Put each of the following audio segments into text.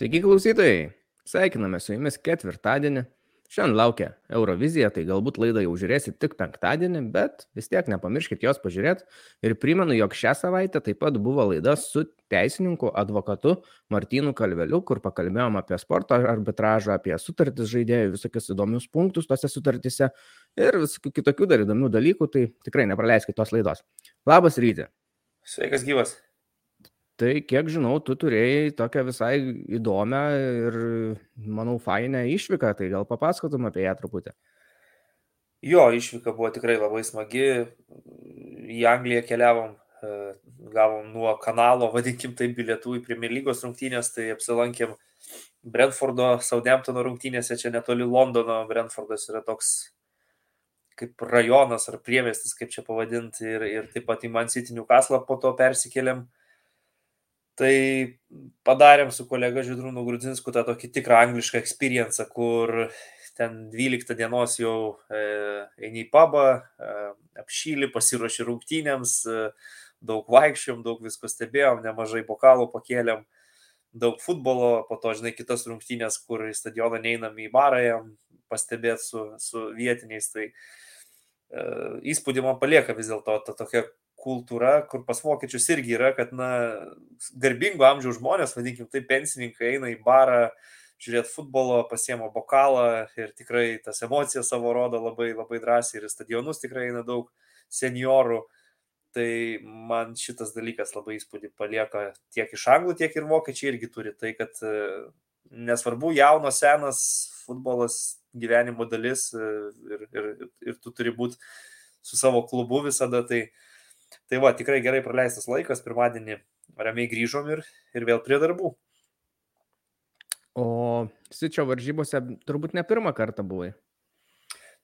Sveiki klausytojai, sveikiname su jumis ketvirtadienį. Šiandien laukia Eurovizija, tai galbūt laidą jau žiūrėsit tik penktadienį, bet vis tiek nepamirškit jos pažiūrėti. Ir primenu, jog šią savaitę taip pat buvo laida su teisininku, advokatu Martinu Kalveliu, kur pakalbėjom apie sporto arbitražą, apie sutartis žaidėjų, visokius įdomius punktus tose sutartise ir visokių kitokių dar įdomių dalykų, tai tikrai nepraleiskite tos laidos. Labas ryte. Sveikas gyvas. Tai kiek žinau, tu turėjai tokią visai įdomią ir, manau, fainę išvyką, tai gal papasakotum apie ją truputį. Jo, išvyka buvo tikrai labai smagi. Į Angliją keliavom, e, gavom nuo kanalo, vadinkim tai, bilietų į Premier lygos rungtynės, tai apsilankėm Brentfordo, Southamptono rungtynėse, čia netoli Londono. Brentfordas yra toks kaip rajonas ar priemestis, kaip čia pavadinti, ir, ir taip pat į Man City Newcastle po to persikėlėm. Tai padarėm su kolega Židrūnu Grudzinsku tą tokį tikrą anglišką experience, kur ten 12 dienos jau e, eini į pabą, e, apšylį, pasiruoši rungtynėms, e, daug vaikščiom, daug visko stebėjom, nemažai bokalų pakėlėm, daug futbolo, po to, žinai, kitas rungtynės, kur į stadioną neinam į barą jam pastebėti su, su vietiniais. Tai įspūdį man palieka vis dėlto ta tokia kultūra, kur pas vokiečius irgi yra, kad, na, garbingo amžiaus žmonės, vadinkim, tai pensininkai eina į barą, žiūrėti futbolo, pasiemo bokalą ir tikrai tas emocijas savo rodo labai, labai drąsiai ir stadionus tikrai eina daug seniorų. Tai man šitas dalykas labai įspūdį palieka tiek iš anglų, tiek ir vokiečiai irgi turi. Tai, kad e, nesvarbu, jaunas, senas futbolas gyvenimo dalis e, ir, ir, ir tu turi būti su savo klubu visada. Tai uh, Tai va, tikrai gerai praleistas laikas, pirmadienį ramiai grįžom ir, ir vėl prie darbų. O Sičio varžybose turbūt ne pirmą kartą buvai.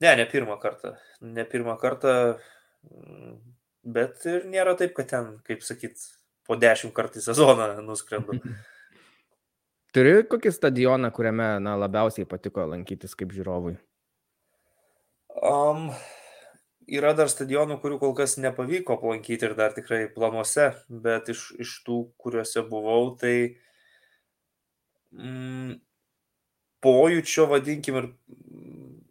Ne, ne pirmą kartą. Ne pirmą kartą, bet ir nėra taip, kad ten, kaip sakyt, po dešimt kartų į sezoną nuskrendu. Turi kokį stadioną, kuriame na, labiausiai patiko lankytis kaip žiūrovui? Um, yra dar stadionų, kurių kol kas nepavyko aplankyti ir dar tikrai planuose, bet iš, iš tų, kuriuose buvau, tai mm, pojūčio, vadinkim, ir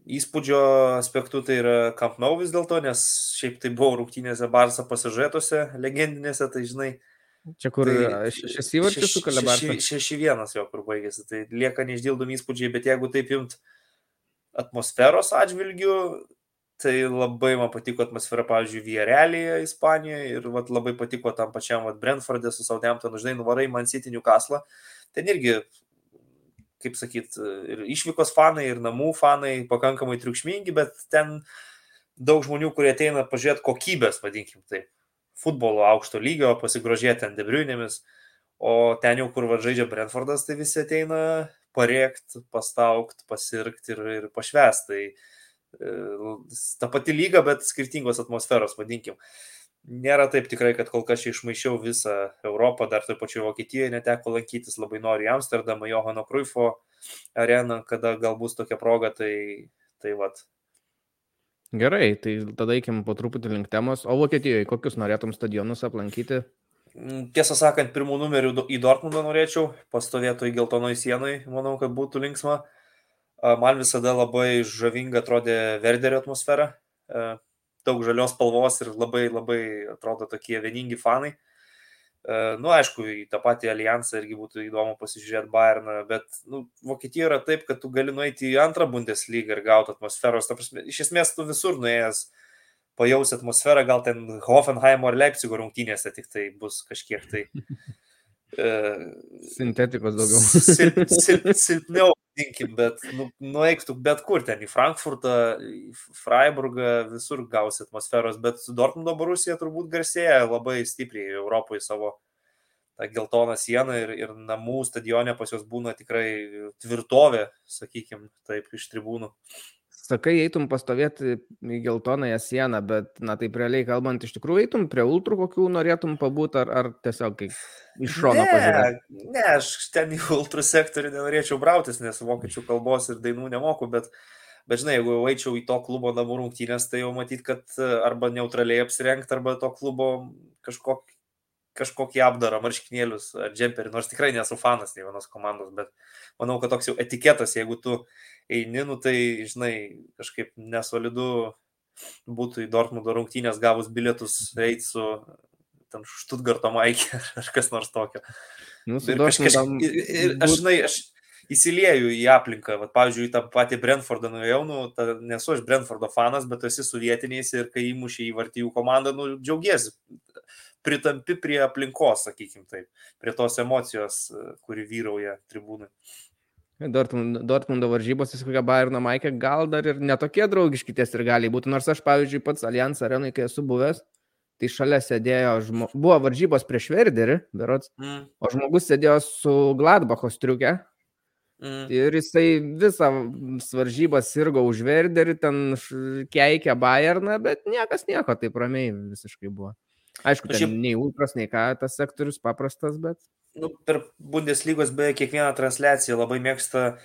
įspūdžio aspektų tai yra Camp Nou vis dėlto, nes šiaip tai buvo rungtynėse Barsa pasižėtose legendinėse, tai žinai. Čia kur tai, šešis įvarčius sukalė Barsa? Šeši, šeši vienas jo, kur baigėsi, tai lieka neišdildomi įspūdžiai, bet jeigu taip imt atmosferos atžvilgių, tai labai man patiko atmosfera, pavyzdžiui, Vierelėje, Ispanijoje ir vat, labai patiko tam pačiam vat, Brentfordė su Southamptonu, žinai, nuvarai Man City Newcastle. Ten irgi, kaip sakyt, ir išvykos fanai, ir namų fanai pakankamai triukšmingi, bet ten daug žmonių, kurie ateina pažiūrėti kokybės, vadinkim taip, futbolo aukšto lygio, pasigrožėti ten debriunėmis, o ten jau, kur va žaidžia Brentfordas, tai visi ateina parėkti, pastaukti, pasirgti ir, ir pašvesti. Tai ta pati lyga, bet skirtingos atmosferos, vadinkim. Nėra taip tikrai, kad kol kas čia išmaišiau visą Europą, dar toj pačioj Vokietijoje neteko lankytis, labai noriu į Amsterdamą, Johano Kruifo areną, kada gal bus tokia proga, tai, tai vat. Gerai, tai tada eikim po truputį link temos. O Vokietijoje kokius norėtum stadionus aplankyti? Mm, tiesą sakant, pirmų numerių į Dortmundą norėčiau, pastovėtų į geltonoj sienai, manau, kad būtų linksma. Man visada labai žavinga atrodė Verderio atmosfera, daug žalios spalvos ir labai labai atrodo tokie vieningi fanai. Nu, aišku, į tą patį alijansą irgi būtų įdomu pasižiūrėti Bayerną, bet nu, Vokietija yra taip, kad tu gali nueiti į antrą Bundeslygą ir gauti atmosferos. Prasme, iš esmės, tu visur nuėjęs pajausi atmosferą, gal ten Hoffenheimo ar Leipzigo rungtynėse tik tai bus kažkiek tai. Sintetikos daugiau. Sil, sil, silpniau vadinkim, bet nu, nueiktų bet kur ten, į Frankfurtą, į Freiburgą, visur gausi atmosferos, bet su Dortmundo Borusija turbūt garsėja labai stipriai Europoje savo tą geltoną sieną ir, ir namų stadione pas juos būna tikrai tvirtovė, sakykim, taip, iš tribūnų. Sakai, eitum pastovėti į geltonąją sieną, bet, na taip realiai kalbant, iš tikrųjų eitum prie ultrų kokių norėtum pabūti, ar, ar tiesiog iš šono ne, pažiūrėti? Ne, aš ten į ultrų sektorių nenorėčiau brautis, nes vokiečių kalbos ir dainų nemoku, bet, bet žinai, jeigu eičiau į to klubo namų rungtynės, tai jau matyt, kad arba neutraliai apsirengti, arba to klubo kažkokį kažkokį apdarą, marškinėlius ar džemperį, nors tikrai nesu fanas nei vienos komandos, bet manau, kad toks jau etiketas, jeigu tu eini, nu tai, žinai, kažkaip nesolidu būtų į Dortmundo rungtynės gavus bilietus eiti su ten Štutgarto maikė ar kas nors tokio. Nu, ir, kažkaip, ir, ir aš, žinai, aš įsilieju į aplinką. Vat, pavyzdžiui, tą patį Brentfordą nuėjau, nu, ta, nesu aš Brentfordo fanas, bet esi su vietiniais ir kai įmušė į vartijų komandą, nu, džiaugiesi. Pritampi prie aplinkos, sakykim taip, prie tos emocijos, kuri vyrauja tribūnai. Dortmundo, Dortmundo varžybos, kokia Bayerno Maikė, gal dar ir netokie draugiški ties ir gali būti. Nors aš, pavyzdžiui, pats Allianz arenai, kai esu buvęs, tai šalia sėdėjo, žmo... buvo varžybos prieš Verderį, berots, mm. o žmogus sėdėjo su Gladbacho striukė, Mm. Ir jisai visą varžybą sirgo už Verderį, ten keikė Bayerną, bet niekas nieko, taip ramiai visiškai buvo. Aišku, ten šiaip... nei ultras, nei ką, tas sektorius paprastas, bet. Nu, per Bundeslygos beje kiekvieną transliaciją labai mėgsta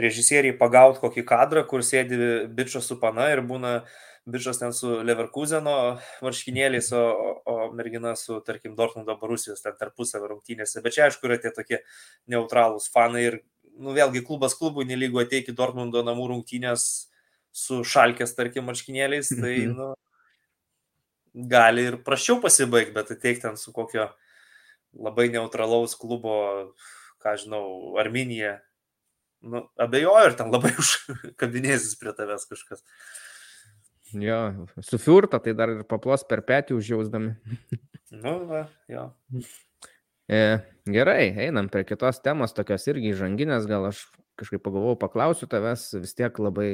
režisieriai pagauti kokį kadrą, kur sėdi bičias su pana ir būna bičias ten su Leverkuseno marškinėliais, o, o mergina su, tarkim, Dortmundo Borusijos ten tarpusavio rungtynėse. Bet čia, aišku, yra tie tokie neutralūs fanai ir nu, vėlgi klubas klubui nelygu ateiti Dortmundo namų rungtynės su šalkės, tarkim, marškinėliais, tai mhm. nu, gali ir prašiau pasibaigti, bet ateik ten su kokio labai neutralaus klubo, ką žinau, Arminija. Nu, abejoju, ir ten labai užkabinėsis prie tavęs kažkas. Jo, sufiurta, tai dar ir paplos per petį užjausdami. nu, va, jo. E, gerai, einam prie kitos temos, tokios irgi žanginės, gal aš kažkaip pagalvojau, paklausiu tavęs, vis tiek labai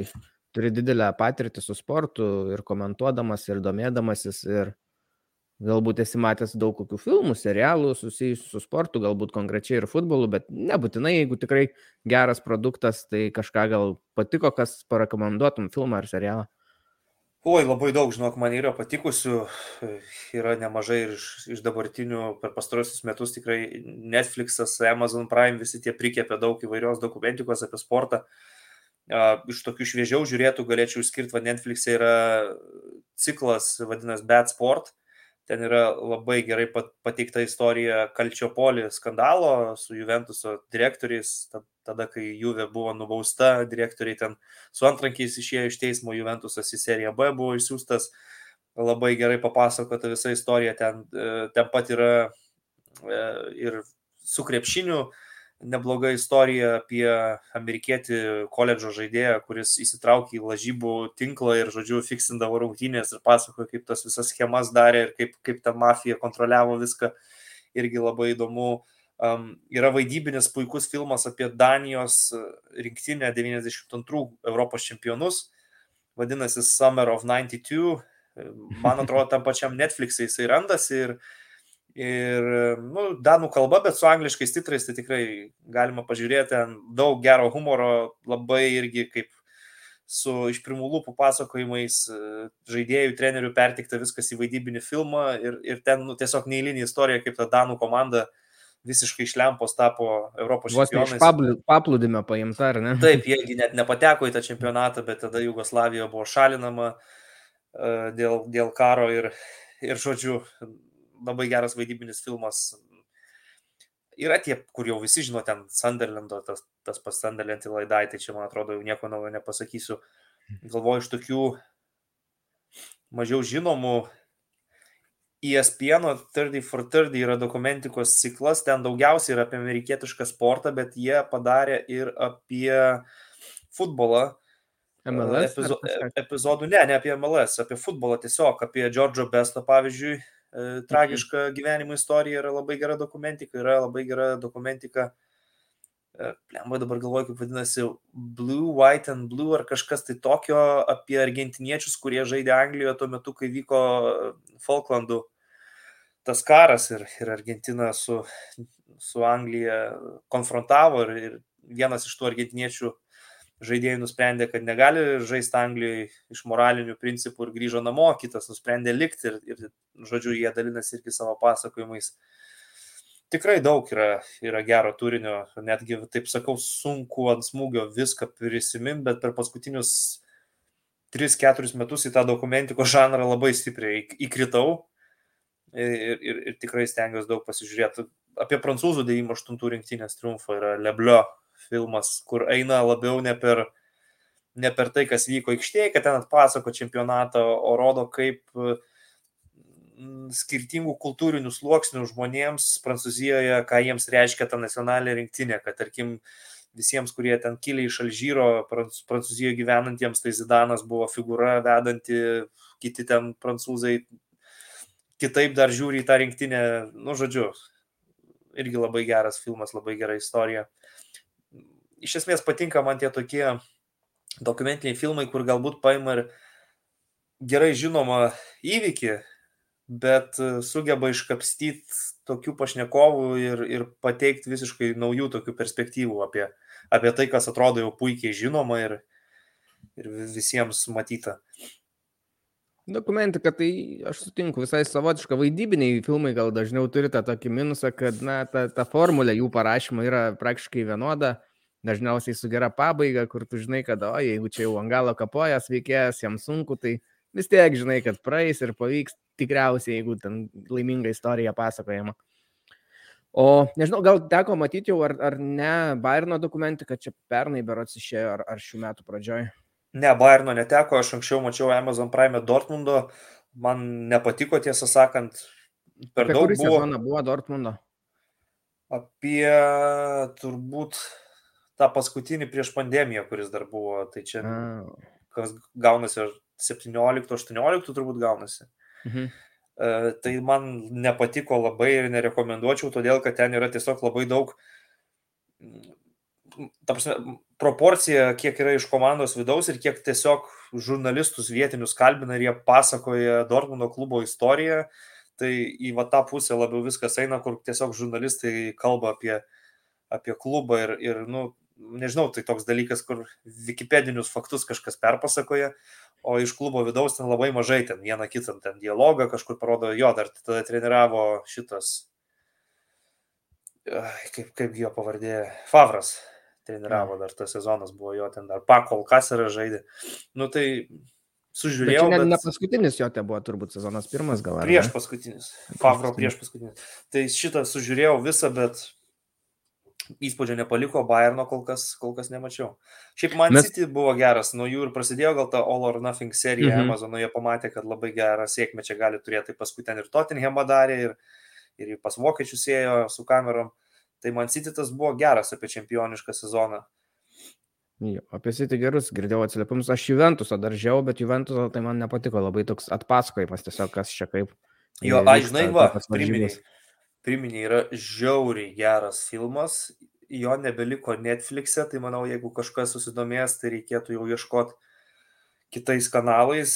turi didelę patirtį su sportu ir komentuodamas, ir domėdamasis, ir galbūt esi matęs daug kokių filmų, serialų susijusių su sportu, galbūt konkrečiai ir futbolu, bet nebūtinai, jeigu tikrai geras produktas, tai kažką gal patiko, kas parekomenduotum filmą ar serialą. Oi, labai daug, žinok, man yra patikusių, yra nemažai ir iš, iš dabartinių per pastarosius metus tikrai Netflix'as, Amazon Prime, visi tie prikėpė daug įvairios dokumentikos apie sportą. Iš tokių šviežiau žiūrėtų galėčiau išskirti, va Netflix'e yra ciklas, vadinasi Bad Sport. Ten yra labai gerai pateikta istorija Kalčiopolį skandalo su Juventuso direktoriais, tada, kai Juve buvo nubausta, direktoriai ten su antrankiais išėjo iš teismo, Juventusas į seriją B buvo išsiųstas, labai gerai papasakota visa istorija, ten, e, ten pat yra e, ir su krepšiniu, nebloga istorija apie amerikietį koledžo žaidėją, kuris įsitraukė į lažybų tinklą ir, žodžiu, fiksindavo rungtynės ir pasakojo, kaip tas visas schemas darė ir kaip, kaip ta mafija kontroliavo viską. Irgi labai įdomu. Um, yra vaidybinis puikus filmas apie Danijos rinktinę 92 Europos čempionus. Vadinasi Summer of 92. Man atrodo, tam pačiam Netflix'e jisai randasi ir uh, Ir, nu, danų kalba, bet su angliškais titrais tai tikrai galima pažiūrėti, ten daug gero humoro, labai irgi kaip su iš pirmų lūpų pasakojimais žaidėjų, trenerių pertikta viskas į vaidybinį filmą ir, ir ten nu, tiesiog neįlinė istorija, kaip ta danų komanda visiškai iš lempos tapo Europos čempionais. Iš paplūdimio paimta, ar ne? Taip, jiegi net nepateko į tą čempionatą, bet tada Jugoslavija buvo šalinama uh, dėl, dėl karo ir, ir, žodžiu, labai geras vaidybinis filmas. Yra tie, kur jau visi žino, ten Sunderlando, tas, tas pas Sunderland į laidai, tai čia man atrodo jau nieko naujo nepasakysiu. Galvoju iš tokių mažiau žinomų ESPN 30 for 30 yra dokumentikos ciklas, ten daugiausiai yra apie amerikietišką sportą, bet jie padarė ir apie futbolą. MLS? Epizo, epizodų, ne, ne apie MLS, apie futbolą tiesiog, apie Džordžo Besto, pavyzdžiui, tragiška gyvenimo istorija, yra labai gera dokumentika, yra labai gera dokumentika. E, Lemba dabar galvoju, kaip vadinasi, Blue, White and Blue ar kažkas tai tokio apie argentiniečius, kurie žaidė Anglijoje tuo metu, kai vyko Falklandų tas karas ir, ir Argentina su, su Anglija konfrontavo ir, ir vienas iš tų argentiniečių žaidėjai nusprendė, kad negali žaisti Anglijoje iš moralinių principų ir grįžo namo, kitas nusprendė likti ir, ir žodžiu, jie dalinasi irgi savo pasakojimais. Tikrai daug yra, yra gero turinio, netgi, taip sakau, sunku ant smūgio viską prisiminti, bet per paskutinius 3-4 metus į tą dokumentikos žanrą labai stipriai įkritau ir, ir, ir tikrai stengiuosi daug pasižiūrėti. Apie prancūzų 98 rinktinės triumfą yra Leblio filmas, kur eina labiau ne per, ne per tai, kas vyko aikštėje, kad ten atpasako čempionatą, o rodo, kaip skirtingų kultūrinių sluoksnių žmonėms Prancūzijoje, ką jiems reiškia ta nacionalinė rinktinė, kad tarkim visiems, kurie ten kilė iš Alžyro, Prancūzijoje gyvenantiems, tai Zidanas buvo figūra vedanti, kiti ten prancūzai kitaip dar žiūri į tą rinktinę, nu, žodžiu, irgi labai geras filmas, labai gera istorija. Iš esmės patinka man tie tokie dokumentiniai filmai, kur galbūt paima ir gerai žinomą įvykį, bet sugeba iškapstyti tokių pašnekovų ir, ir pateikti visiškai naujų tokių perspektyvų apie, apie tai, kas atrodo jau puikiai žinoma ir, ir visiems matyta. Dokumentika, tai aš sutinku, visai savotiška vaidybiniai filmai gal dažniau turi tą tokį minusą, kad na, ta, ta formulė jų parašymo yra praktiškai vienoda, dažniausiai su gera pabaiga, kur tu žinai, kad, o jeigu čia jau angalo kapojas veikėjas, jam sunku, tai vis tiek žinai, kad praeis ir pavyks tikriausiai, jeigu ten laiminga istorija pasakojama. O nežinau, gal teko matyti jau, ar, ar ne, Bairno dokumentiką čia pernai berots išėjo, ar, ar šių metų pradžioje. Ne, Bayerno neteko, aš anksčiau mačiau Amazon Prime Dortmundo, man nepatiko tiesą sakant, per Apie daug buvo. Sezoną buvo Dortmundo? Apie turbūt tą paskutinį prieš pandemiją, kuris dar buvo, tai čia A. kas gaunasi 17-18 turbūt gaunasi. Mhm. Uh, tai man nepatiko labai ir nerekomenduočiau, todėl kad ten yra tiesiog labai daug ta prasme, proporcija, kiek yra iš komandos vidaus ir kiek tiesiog žurnalistus vietinius kalbina ir jie pasakoja Dortmundo klubo istoriją, tai į va tą pusę labiau viskas eina, kur tiesiog žurnalistai kalba apie, apie klubą ir, ir, nu, nežinau, tai toks dalykas, kur Wikipedinius faktus kažkas perpasakoja, o iš klubo vidaus ten labai mažai, ten vieną kitą ten dialogą kažkur parodo, jo, dar tada treniravo šitas, kaip, kaip jo pavardė, Favras treniravo dar tas sezonas, buvo jo ten dar pakol kasarą žaidė. Nu tai sužiūrėjau. Bet ne, bet... ne paskutinis jo te buvo turbūt sezonas pirmas gal. Prieš paskutinis. Favro prieš paskutinis. Tai šitą sužiūrėjau visą, bet įspūdžio nepaliko, Bayerno kol kas, kol kas nemačiau. Šiaip man Mes... City buvo geras, nuo jų ir prasidėjo gal ta All or Nothing serija, mhm. Amazono jie pamatė, kad labai gerą sėkmę čia gali turėti, tai paskui ten ir Tottenhamą darė, ir, ir pas vokiečius ėjo su kamerom. Tai man City tas buvo geras apie čempionišką sezoną. Jo, apie City gerus girdėjau atsiliepimus. Aš Juventusą dar žiau, bet Juventusą tai man nepatiko labai toks atpasakojimas tiesiog, kas čia kaip. Jo, aš žinai, va, priminėjai, priminėjai, yra žiauriai geras filmas, jo nebeliko Netflix'e, tai manau, jeigu kažkas susidomės, tai reikėtų jau ieškoti kitais kanalais.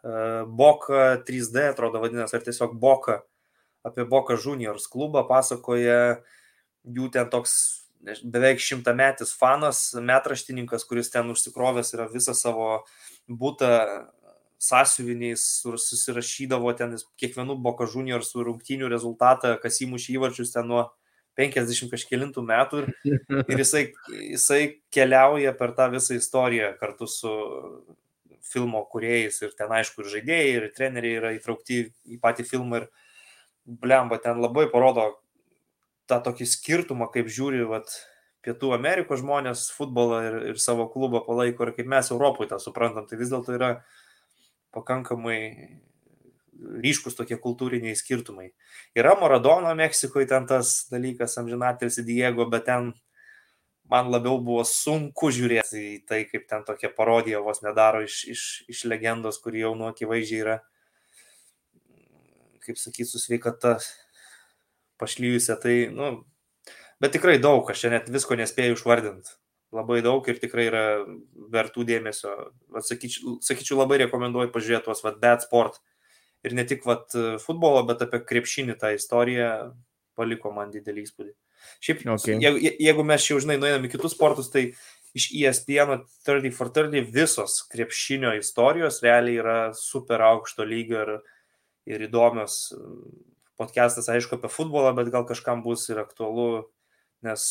Boka 3D, atrodo, vadinasi, ar tiesiog Boka apie Boka Juniors klubą, pasakoja jų ten toks beveik šimtametis fanas, metraštininkas, kuris ten užsikrovęs yra visą savo būtą sąsiuviniais, susirašydavo ten kiekvienų Boka Juniors rungtynių rezultatą, kas įmušė įvarčius ten nuo 50 kažkėlintų metų ir, ir jisai, jisai keliauja per tą visą istoriją kartu su filmo kuriejais ir ten aišku ir žaidėjai, ir treneriai yra įtraukti į patį filmą ir blemba, ten labai parodo tą tokį skirtumą, kaip žiūri vat, Pietų Amerikos žmonės futbolą ir, ir savo klubą palaiko ir kaip mes Europoje tą suprantam. Tai vis dėlto yra pakankamai ryškus tokie kultūriniai skirtumai. Yra Maradona Meksikoje ten tas dalykas, amžinatelis Diego, bet ten man labiau buvo sunku žiūrėti į tai, kaip ten tokia parodija vos nedaro iš, iš, iš legendos, kuri jau nuo akivaizdžiai yra kaip sakyti, su sveikata pašlyjusią. Tai, nu, bet tikrai daug, aš čia net visko nespėjau išvardinti. Labai daug ir tikrai yra vertų dėmesio. Sakyčiau, sakyčiau labai rekomenduoju pažiūrėti tuos vat, bad sport. Ir ne tik vat, futbolo, bet apie krepšinį tą istoriją paliko man didelį įspūdį. Šiaip, okay. jeigu, jeigu mes čia, žinai, nueiname į kitus sportus, tai iš ESPN 30 for 30 visos krepšinio istorijos realiai yra super aukšto lygio ir ir įdomios. Podcastas, aišku, apie futbolą, bet gal kažkam bus ir aktualu, nes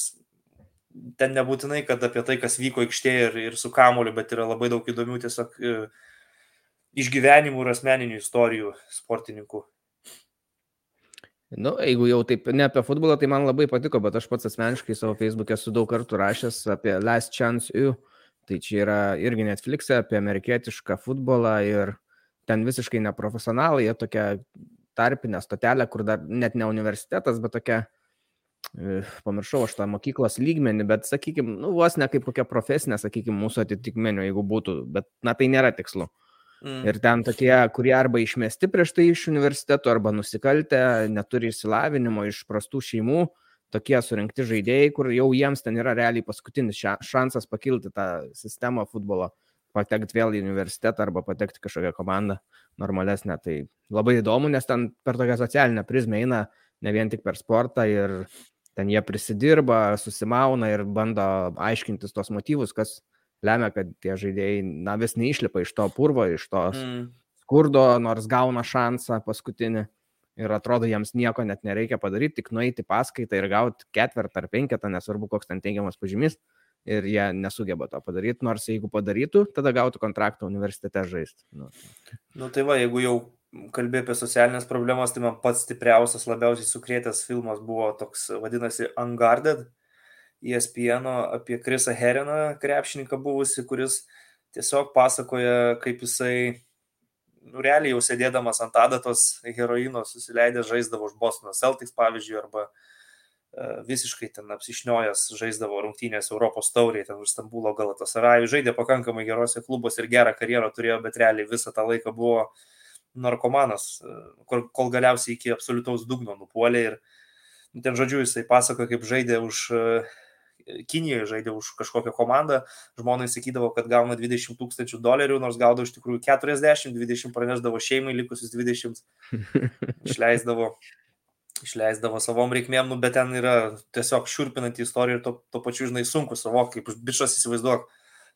ten nebūtinai, kad apie tai, kas vyko aikštėje ir, ir su kamoliu, bet yra labai daug įdomių tiesiog e, išgyvenimų ir asmeninių istorijų sportininkų. Nu, jeigu jau taip ne apie futbolą, tai man labai patiko, bet aš pats asmeniškai savo Facebook'e esu daug kartų rašęs apie Last Chance U. Tai čia yra irgi Netflix'e apie amerikietišką futbolą ir ten visiškai neprofesionalai, jie tokia tarpinė stotelė, kur dar net ne universitetas, bet tokia, e, pamiršau aš tą mokyklos lygmenį, bet, sakykime, nu, vos ne kaip kokia profesinė, sakykime, mūsų atitikmenio, jeigu būtų, bet, na, tai nėra tikslu. Mm. Ir ten tokie, kurie arba išmesti prieš tai iš universiteto, arba nusikaltę, neturi išsilavinimo iš prastų šeimų, tokie surinkti žaidėjai, kur jau jiems ten yra realiai paskutinis šansas pakilti tą sistemą futbolo, patekti vėl į universitetą arba patekti kažkokią komandą normalesnę. Tai labai įdomu, nes ten per tokią socialinę prizmę eina ne vien tik per sportą ir ten jie prisidirba, susimauna ir bando aiškintis tos motyvus, kas lemia, kad tie žaidėjai, na, vis neišlipa iš to purvo, iš to mm. skurdo, nors gauna šansą paskutinį. Ir atrodo, jiems nieko net nereikia padaryti, tik nueiti paskaitą ir gauti ketvirtą ar penketą, nesvarbu, koks ten teigiamas pažymys. Ir jie nesugeba to padaryti, nors jeigu padarytų, tada gautų kontraktą universitete žaisti. Nu. nu tai va, jeigu jau kalbėjai apie socialinės problemas, tai man pats stipriausias, labiausiai sukrėtęs filmas buvo toks, vadinasi, Unguarded. ESPN apie Krisą Heriną, krepšininką buvusi, kuris tiesiog pasakoja, kaip jisai, nu, realiai jau sėdėdamas ant adatos heroino susileidęs žaisdavo už Bostono Celtics, pavyzdžiui, arba uh, visiškai ten apsišniojęs žaisdavo rungtynės Europos tauriai, ten už Stambulo Galatasarajų, žaidė pakankamai gerose klubuose ir gerą karjerą turėjo, bet realiai visą tą laiką buvo narkomanas, kol, kol galiausiai iki absoliutaus dugno nupuolė ir nu, ten žodžiu jisai pasakoja, kaip žaidė už uh, Kinijoje žaidė už kažkokią komandą, žmonai sakydavo, kad gauna 20 tūkstančių dolerių, nors gaudavo iš tikrųjų 40, 20 praneždavo šeimai, likusius 20 išleisdavo, išleisdavo savom reikmėm, nu, bet ten yra tiesiog šiurpinanti istorija ir to, to pačiu, žinai, sunku suvokti, kaip bičias įsivaizduok,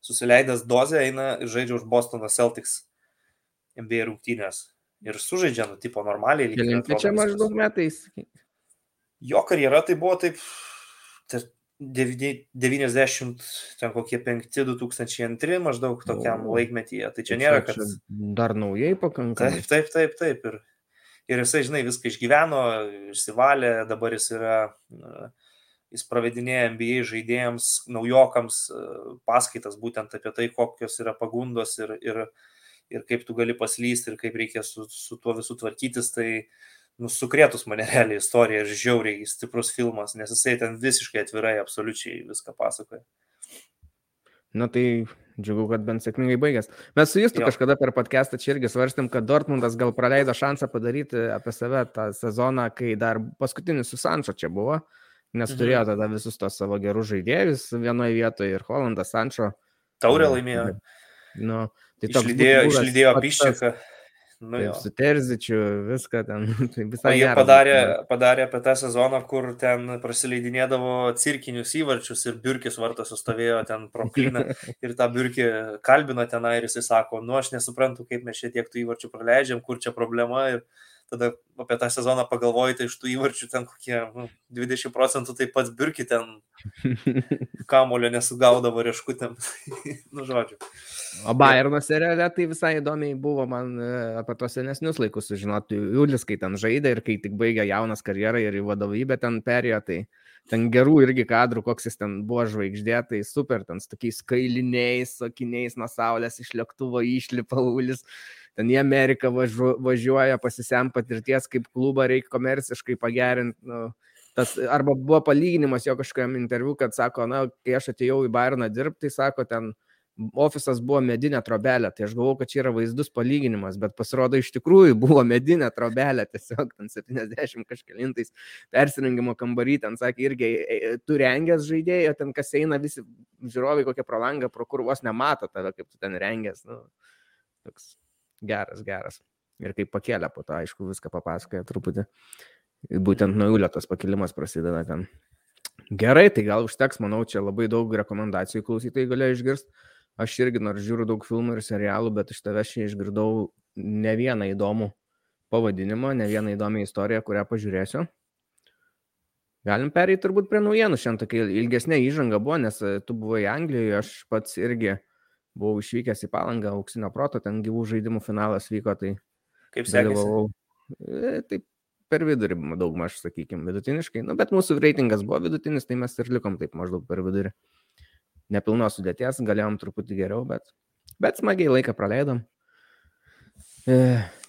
susileidęs dozę eina ir žaidžia už Bostono Celtics NBA rungtynės. Ir sužaidžia, nu, tipo normaliai. Kelinti čia maždaug metais. Jo karjera tai buvo taip, 90, ten kokie 5, 2002 maždaug tokiam o, laikmetyje. Tai čia nėra, kad... Dar naujai pakankamai. Taip, taip, taip, taip. Ir, ir jisai, žinai, viską išgyveno, išsivalė, dabar jis yra, jis pravedinėja NBA žaidėjams, naujokams paskaitas būtent apie tai, kokios yra pagundos ir, ir, ir kaip tu gali paslysti ir kaip reikia su, su tuo visu tvarkytis. Tai, nusukrėtus mane realiai istorija ir žiauriai stiprus filmas, nes jisai ten visiškai atvirai, absoliučiai viską pasakoja. Na tai džiugu, kad bent sėkmingai baigęs. Mes su Justu kažkada per podcastą čia irgi svarstėm, kad Dortmundas gal praleido šansą padaryti apie save tą sezoną, kai dar paskutinis su Sančio čia buvo, nes mhm. turėjo tada visus tos savo gerus žaidėjus vienoje vietoje ir Hollandas Sančio. Taurė laimėjo. Nu, tai išlydėjo, išlydėjo Piščiaką. Nu, Taip, su Terzičiu, viską ten. Tai visai jie padarė, padarė apie tą sezoną, kur ten prasileidinėdavo cirkinius įvarčius ir biurkis vartas sustovėjo ten prokliną ir tą biurkį kalbino tenai ir jisai sako, nu aš nesuprantu, kaip mes čia tiek tų įvarčių praleidžiam, kur čia problema ir tada apie tą sezoną pagalvoji, tai iš tų įvarčių ten kokie nu, 20 procentų taip pat biurki ten kamulio nesugaudavo rieškutėm. nu, žodžiu. O Bayerno seriale tai visai įdomiai buvo man e, apie tos senesnius laikus sužinoti. Julius, kai ten žaidė ir kai tik baigė jaunas karjerą ir į vadovybę ten perėjo, tai ten gerų irgi kadrų, koks jis ten buvo žvaigždė, tai super, ten su tokiais kailiniais, sakiniais nuo saulės iš lėktuvo išlipa Ulis ten į Ameriką važu, važiuoja, pasisem patirties, kaip klubą reikia komerciškai pagerinti. Nu, tas, arba buvo palyginimas jo kažkam interviu, kad sako, na, kai aš atėjau į Bairną dirbti, tai sako, ten ofisas buvo medinė trobelė, tai aš galvoju, kad čia yra vaizdus palyginimas, bet pasirodo iš tikrųjų buvo medinė trobelė, tiesiog ten 70 kažkelintais persirengimo kambarį, ten sakė, irgi e, e, tu rengęs žaidėjai, ten kas eina visi žiūrovai kokią pro langą, pro kur vos nemato tave, kaip tu ten rengęs. Nu, toks geras, geras. Ir kaip pakėlė po to, aišku, viską papasakoja truputį. Būtent nuo tas pakilimas prasideda ten. Gerai, tai gal užteks, manau, čia labai daug rekomendacijų klausytojai galėjo išgirsti. Aš irgi nors žiūriu daug filmų ir serialų, bet iš tavęs čia išgirdau ne vieną įdomų pavadinimą, ne vieną įdomią istoriją, kurią pažiūrėsiu. Galim pereiti turbūt prie naujienų. Šiandien tokia ilgesnė įžanga buvo, nes tu buvai Anglijoje, aš pats irgi uh, buvau išvykęs į palangą, auksinio proto, ten gyvų žaidimų finalas vyko, tai kaip sekėsi? E, taip, per vidurį daugmaž, sakykime, vidutiniškai. Nu, bet mūsų reitingas buvo vidutinis, tai mes ir likom taip maždaug per vidurį. Nepilnos sudėties, galėjom truputį geriau, bet, bet smagiai laiką praleidom. E,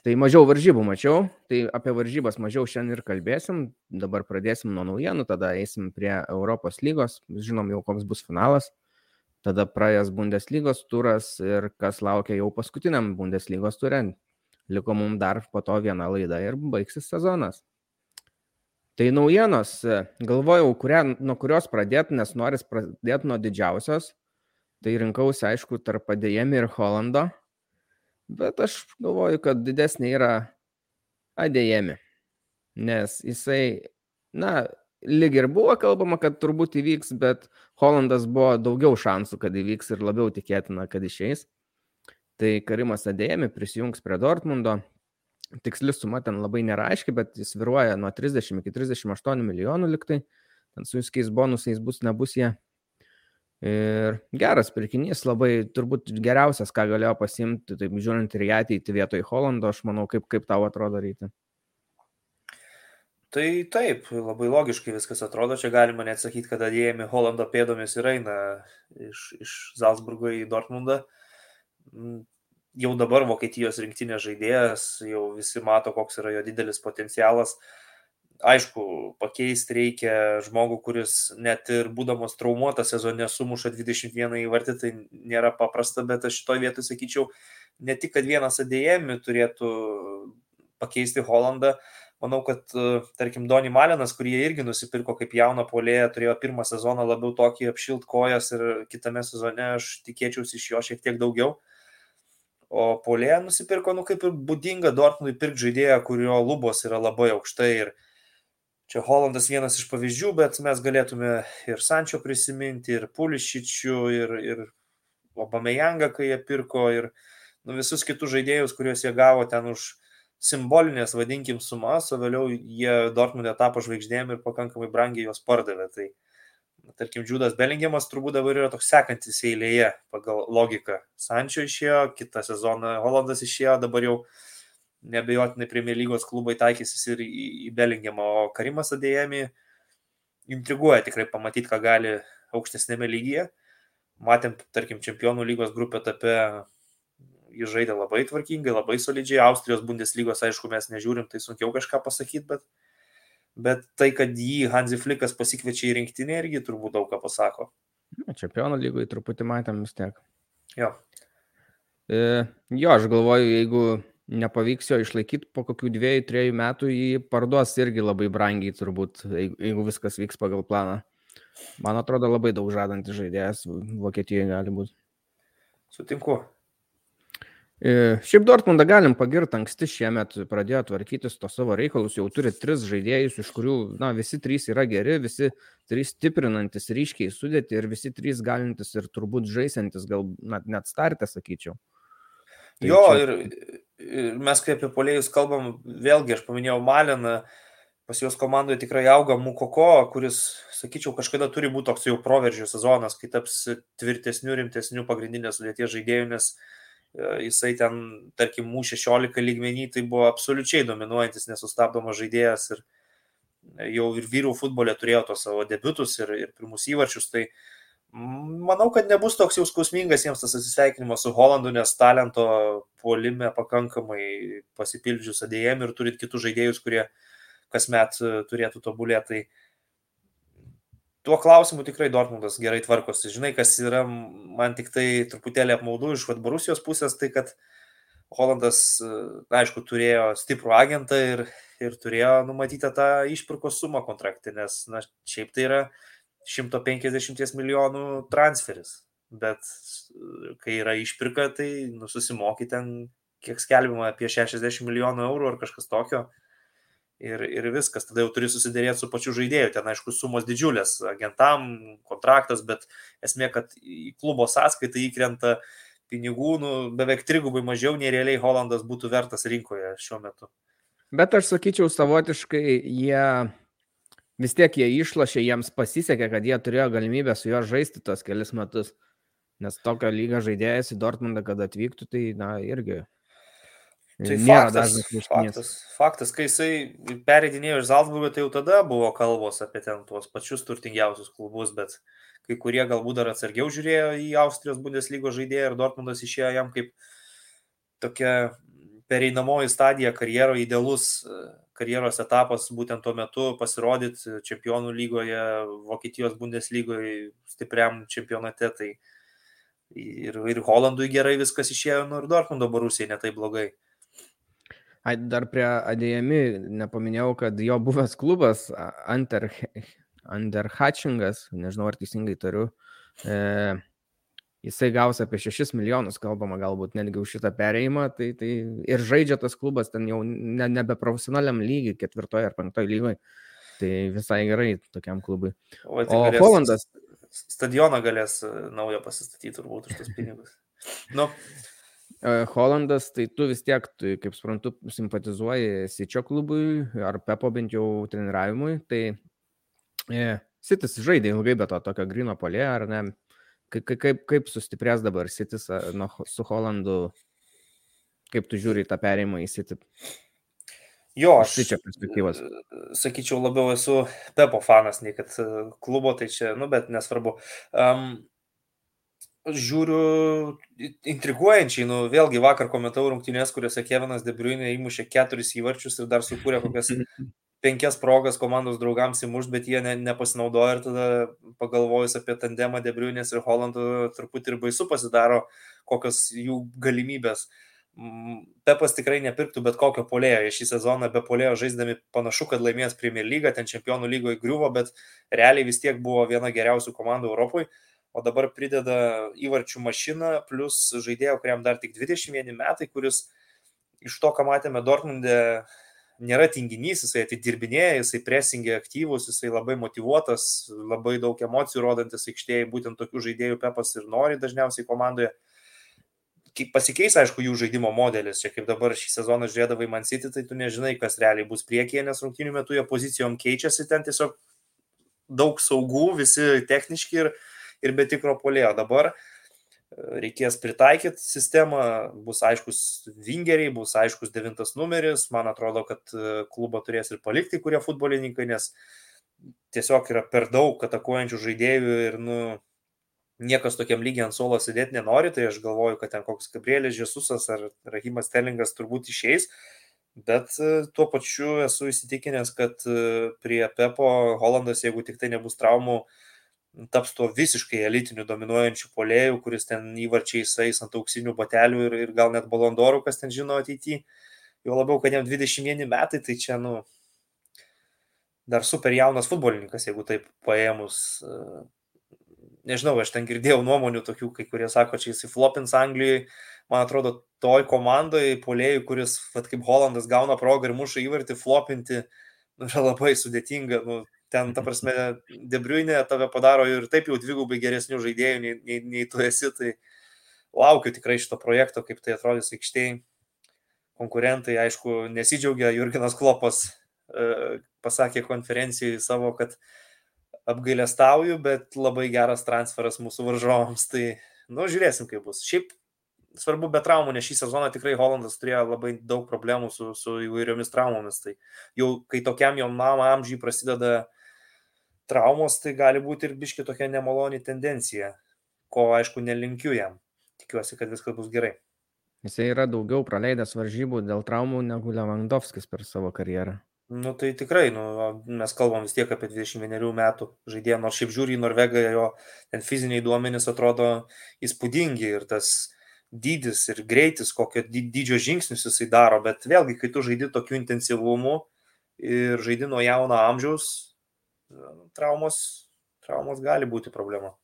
tai mažiau varžybų mačiau, tai apie varžybas mažiau šiandien ir kalbėsim. Dabar pradėsim nuo naujienų, tada eisim prie Europos lygos, žinom jau koks bus finalas. Tada praėjęs Bundeslygos turas ir kas laukia jau paskutiniam Bundeslygos turė. Liko mums dar po to viena laida ir baigsis sezonas. Tai naujienos, galvojau, kurią, nuo kurios pradėti, nes noris pradėti nuo didžiausios. Tai rinkausi, aišku, tarp Adėjemi ir Holando bet aš galvoju, kad didesnė yra Adėjemi, nes jisai, na, lyg ir buvo kalbama, kad turbūt įvyks, bet Holandas buvo daugiau šansų, kad įvyks ir labiau tikėtina, kad išeis. Tai Karimas Adėjemi prisijungs prie Dortmundo. Tiksli suma ten labai nėra aiški, bet jis viruoja nuo 30 iki 38 milijonų liktai. Ten su viskiais bonusais bus, nebus jie. Ir geras pirkinys, labai turbūt geriausias, ką galėjo pasimti, taip žiūrint ir į ateitį vietoj Holando, aš manau, kaip, kaip tau atrodo ryti. Tai taip, labai logiškai viskas atrodo, čia galima net sakyti, kad dėjami Holando pėdomis ir eina iš, iš Salzburgo į Dortmundą. Mm, jau dabar Vokietijos rinktinės žaidėjas, jau visi mato, koks yra jo didelis potencialas. Uh, aišku, pakeisti reikia žmogų, kuris net ir būdamas traumuotas sezone sumuša 21 įvartį, tai nėra paprasta, bet aš šitoje vietoje sakyčiau, ne tik, kad vienas ADM turėtų pakeisti Holandą, manau, kad, tarkim, Doni Malinas, kurį jie irgi nusipirko kaip jauną polėją, turėjo pirmą sezoną labiau tokį apšilt kojas ir kitame sezone aš tikėčiausi iš jo šiek tiek daugiau. O polėją nusipirko, nu kaip ir būdinga Dortmundui pirkti žaidėją, kurio lubos yra labai aukštai ir Čia Holandas vienas iš pavyzdžių, bet mes galėtume ir Sančio prisiminti, ir Pulišičių, ir, ir Obameyangą, kai jie pirko, ir nu, visus kitus žaidėjus, kuriuos jie gavo ten už simbolinės, vadinkim, sumas, o vėliau jie Dortmundė tapo žvaigždėm ir pakankamai brangiai juos pardavė. Tai, tarkim, Džudas Belingiamas turbūt dabar yra toks sekantis eilėje pagal logiką. Sančio išėjo, kitą sezoną Holandas išėjo, dabar jau nebejotinai Premier lygos klubai taikysis ir į, Belingiamą, o Karimas Adėjami intriguoja tikrai pamatyti, ką gali aukštesnėme lygyje. Matėm, tarkim, čempionų lygos grupė etape jis žaidė labai tvarkingai, labai solidžiai. Austrijos Bundeslygos, aišku, mes nežiūrim, tai sunkiau kažką pasakyti, bet, bet tai, kad jį Hansi Flikas pasikviečia į rinktinę, irgi turbūt daug ką pasako. Čempionų lygoje truputį matėm vis tiek. Jo. E, jo, aš galvoju, jeigu nepavyks jo išlaikyti po kokių dviejų, trejų metų, jį parduos irgi labai brangiai turbūt, jeigu viskas vyks pagal planą. Man atrodo, labai daug žadantis žaidėjas Vokietijoje gali būti. Sutinku. E, šiaip Dortmundą galim pagirti, anksti šiemet pradėjo tvarkytis to savo reikalus, jau turi tris žaidėjus, iš kurių, na, visi trys yra geri, visi trys stiprinantis ryškiai sudėti ir visi trys galintis ir turbūt žaisantis, gal net, net startę, sakyčiau. Tai jo, čia... ir mes kaip apie polėjus kalbam, vėlgi aš paminėjau Maliną, pas juos komandoje tikrai auga Mukoko, kuris, sakyčiau, kažkada turi būti toks jau proveržio sezonas, kai taps tvirtesnių, rimtesnių pagrindinės sudėties žaidėjų, nes e, jisai ten, tarkim, mūsų 16 lygmenį, tai buvo absoliučiai dominuojantis, nesustabdomas žaidėjas ir jau ir vyrų futbole turėjo tos savo debutus ir, ir pirmus įvarčius, tai uh, Manau, kad nebus toks jau skausmingas jiems tas atsisveikinimas su Holandu, nes talento puolime pakankamai pasipildžius adėjim ir turit kitus žaidėjus, kurie kasmet e, turėtų tobulėti. Tai tuo klausimu tikrai Dortmundas gerai tvarkosi. Žinai, kas yra man tik tai truputėlį apmaudu iš Vatbarusijos pusės, tai kad Holandas, e, aišku, turėjo stiprų agentą ir, ir turėjo numatytą tą išpirkos sumą kontraktį, nes, na, šiaip tai yra 150 milijonų transferis. Bet kai yra išpirka, tai nu, susimokyti ten, kiek skelbima, apie 60 milijonų eurų ar kažkas tokio. Ir, ir viskas, tada jau turi susidėrėti su pačiu žaidėju. Ten, aišku, sumos didžiulės, agentam, kontraktas, bet esmė, kad į klubo sąskaitą įkrenta pinigų nu, beveik trigubai mažiau, nei realiai Holandas būtų vertas rinkoje šiuo metu. Bet aš sakyčiau, savotiškai jie vis tiek jie išlošė, jiems pasisekė, kad jie turėjo galimybę su juo žaisti tos kelius metus. Nes tokio lygio žaidėjas į Dortmundą, kad atvyktų, tai, na, irgi. Tai Nėra faktas, faktas, faktas, kai jisai pereidinėjo iš Zalzburgo, tai jau tada buvo kalbos apie ten tuos pačius turtingiausius klubus, bet kai kurie galbūt dar atsargiau žiūrėjo į Austrijos Bundeslygos žaidėją ir Dortmundas išėjo jam kaip tokia pereinamoji stadija karjero, idealus karjeros etapas būtent tuo metu pasirodyti čempionų lygoje, Vokietijos Bundeslygoje, stipriam čempionate. Tai ir, ir Holandui gerai viskas išėjo, nu ir Dortmundo Borusijai netai blogai. Dar prie Adėjami nepaminėjau, kad jo buvęs klubas Under, Underhatchingas, nežinau ar teisingai tariu, e, jisai gaus apie 6 milijonus, kalbama galbūt netgi už šitą perėjimą, tai, tai ir žaidžia tas klubas ten jau ne, nebe profesionaliam lygiai, ketvirtoje ar penktoje lygoje, tai visai gerai tokiam klubui. O, tai o Holandas. Stadioną galės e, naują pasistatyti turbūt už tos pinigus. Nu, Holandas, tai tu vis tiek, tu, kaip suprantu, simpatizuoji Sičio klubui ar Pepo bent jau treniravimui, tai e, Sitis žaidė ilgai be to tokio grino polė, ar ne? Kaip, kaip, kaip sustiprės dabar Sitis nu, su Holandu, kaip tu žiūri tą perėjimą į Sitį? Jo, aš čia perspektyvas. Sakyčiau, labiau esu Pepo fanas, nei kad klubo, tai čia, nu, bet nesvarbu. Um, žiūriu intriguojančiai, nu vėlgi vakar komentavau rungtynės, kuriuose Kevinas Debriunė įmušė keturis įvarčius ir dar sukūrė kokias penkias progas komandos draugams įmušti, bet jie ne, nepasinaudojo ir tada pagalvojus apie tandemą Debriunės ir Holandų truputį ir baisu pasidaro, kokios jų galimybės. Pepas tikrai nepirktų bet kokio polėjo. Jie šį sezoną be polėjo žaisdami panašu, kad laimės Premier lygą, ten čempionų lygoje griuvo, bet realiai vis tiek buvo viena geriausių komandų Europoje o dabar prideda įvarčių mašiną, plus žaidėjo, kuriam dar tik 21 metai, kuris iš to, ką matėme Dortmundė, nėra tinginys, jisai atidirbinėja, jisai presingė aktyvus, jisai labai motivuotas, labai daug emocijų rodantis aikštėje, būtent tokių žaidėjų Pepas ir nori dažniausiai komandoje. Kaip pasikeis, aišku, jų žaidimo modelis. Čia kaip dabar šį sezoną žiūrėdavai Man City, tai tu nežinai, kas realiai bus priekyje, nes rungtynių metu jie pozicijom keičiasi, ten tiesiog daug saugų, visi techniški ir ir be tikro polėjo. Dabar e, reikės pritaikyti sistemą, bus aiškus vingeriai, bus aiškus devintas numeris, man atrodo, kad e, klubą turės ir palikti kurie futbolininkai, nes tiesiog yra per daug atakuojančių žaidėjų ir nu, niekas tokiam lygiai ant suolo sėdėti nenori, tai aš galvoju, kad ten koks Gabrielis Žesusas ar Rahimas Telingas turbūt išeis, bet e, tuo pačiu esu įsitikinęs, kad prie Pepo Holandas, jeigu tik tai nebus traumų, taps tuo visiškai elitiniu dominuojančiu polėjų, kuris ten įvarčiais eis ant auksinių batelių ir, ir gal net balondorų, kas ten žino ateityje. Jo labiau, kad jam 21 metai, tai čia, nu, dar super jaunas futbolininkas, jeigu taip paėmus. Nežinau, aš ten girdėjau nuomonių tokių, kai kurie sako, čia jisai flopins Anglijoje. Man atrodo, toj komandoje polėjų, kuris, vat, kaip Holandas, gauna progą ir muša įvartį, flopinti, nu, yra labai sudėtinga. Nu, ten, ta prasme, Debriuinė tave padaro ir taip jau dvigubai geresnių žaidėjų nei, nei, nei tu esi, tai laukiu tikrai šito projekto, kaip tai atrodys aikštėje. Konkurentai, aišku, nesidžiaugia, Jurginas Klopas e, pasakė konferencijai savo, kad apgailestauju, bet labai geras transferas mūsų varžovams, tai, nu, žiūrėsim, kaip bus. Šiaip svarbu be traumų, nes šį sezoną tikrai Holandas turėjo labai daug problemų su, su įvairiomis traumomis. Tai jau kai tokiam jaunam amžiui prasideda traumos, tai gali būti ir biški tokia nemaloni tendencija, ko aišku nelinkiu jam. Tikiuosi, kad viskas bus gerai. Jis yra daugiau praleidęs varžybų dėl traumų negu Lewandowskis per savo karjerą. Nu tai tikrai, nu, mes kalbam vis tiek apie 21 metų žaidėją, nors šiaip žiūri į Norvegą, jo ten fiziniai duomenys atrodo įspūdingi ir tas dydis ir greitis, kokio dydžio žingsnius jisai daro, bet vėlgi, kai tu žaidi tokiu intensyvumu ir žaidi nuo jauno amžiaus, traumos, traumos gali būti problema.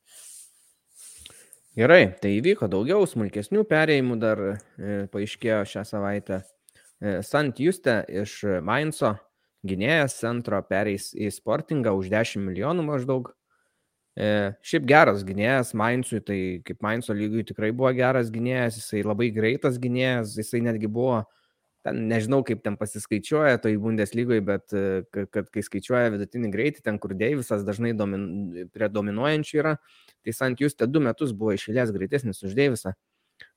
Gerai, tai įvyko daugiau smulkesnių perėjimų dar e, paaiškėjo šią savaitę. E, Sant Juste iš Mainzo gynėjas centro pereis į sportingą už 10 milijonų maždaug. E, šiaip geras gynėjas Mainzui, tai kaip Mainzo lygiui tikrai buvo geras gynėjas, jisai labai greitas gynėjas, jisai netgi buvo, ten nežinau kaip ten pasiskaičiuoja toj Bundeslygoje, bet e, kad, kad kai skaičiuoja vidutinį greitį, ten kur Deivisas dažnai domin, prie dominuojančių yra, tai Sant Justė du metus buvo išėlės greitesnis už Deivisą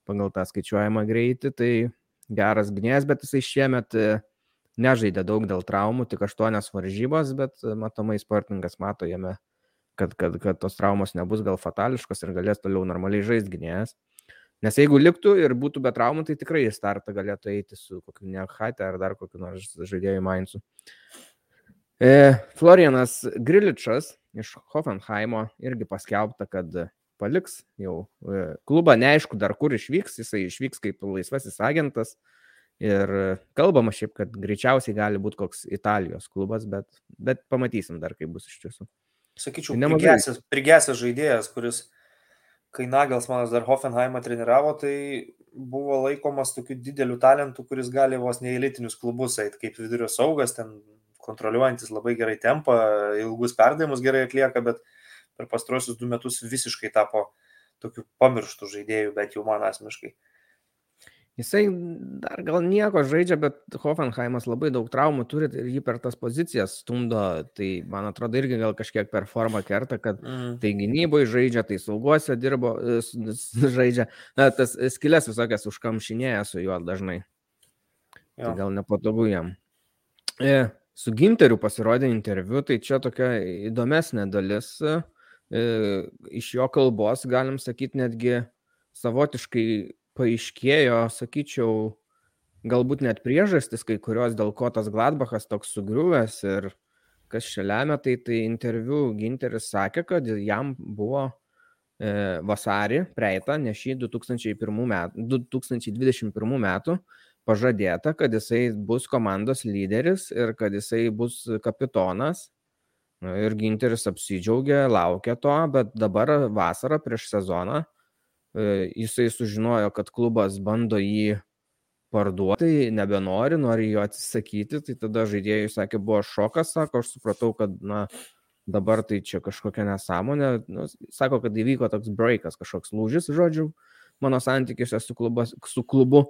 pagal tą skaičiuojamą greitį, tai geras gynėjas, bet jisai šiemet e, nežaidė daug dėl traumų, tik aštuonias varžybos, bet e, matomai sportininkas mato jame, kad, kad, kad tos traumos nebus gal fatališkos ir galės toliau normaliai žaisti gynėjas. Nes jeigu liktų ir būtų be traumų, tai tikrai į startą galėtų eiti su kokiu Nekate ar dar kokiu nors žaidėjų Mainzu. E, Florianas Griličas iš Hoffenheimo irgi paskelbta, kad paliks jau e, klubą, neaišku dar kur išvyks, jisai išvyks kaip laisvasis agentas. Ir kalbama šiaip, kad greičiausiai gali būti koks Italijos klubas, bet, bet pamatysim dar, kaip bus iš tiesų. Sakyčiau, prigesęs, prigesęs žaidėjas, kuris kai Nagelsmanas dar Hoffenheimą treniravo, tai buvo laikomas tokiu dideliu talentu, kuris gali vos neįlytinius klubus eiti kaip vidurio saugas, ten kontroliuojantis labai gerai tempą, ilgus perdavimus gerai atlieka, bet per pastrosius du metus visiškai tapo tokiu pamirštų žaidėjų, bet jau man asmeniškai. Jisai dar gal nieko žaidžia, bet Hoffenheimas labai daug traumų turi ir jį per tas pozicijas stumdo. Tai man atrodo irgi gal kažkiek per formą kerta, kad mm. tai gynyboje žaidžia, tai sauguose dirbo, žaidžia. Na, tas skilės visokias užkamšinėja su juo dažnai. Tai jo. Tai gal nepatogu jam. E, su Ginteriu pasirodė interviu, tai čia tokia įdomesnė dalis. E, iš jo kalbos galim sakyti netgi savotiškai paaiškėjo, sakyčiau, galbūt net priežastis, kai kurios, dėl ko tas Gladbachas toks sugriuvęs ir kas čia lemia, tai, tai interviu Ginteris sakė, kad jam buvo e, vasarį, praeitą, ne šį 2001 metų, 2021 metų, pažadėta, kad jisai bus komandos lyderis ir kad jisai bus kapitonas. Ir Ginteris apsidžiaugė, laukė to, bet dabar vasarą prieš sezoną jisai sužinojo, kad klubas bando jį parduoti, nebenori, nori jo atsisakyti, tai tada žaidėjai sakė, buvo šokas, sako, aš supratau, kad, na, dabar tai čia kažkokia nesąmonė, nu, sako, kad įvyko toks breakas, kažkoks lūžis, žodžiu, mano santykiuose su, klubas, su klubu.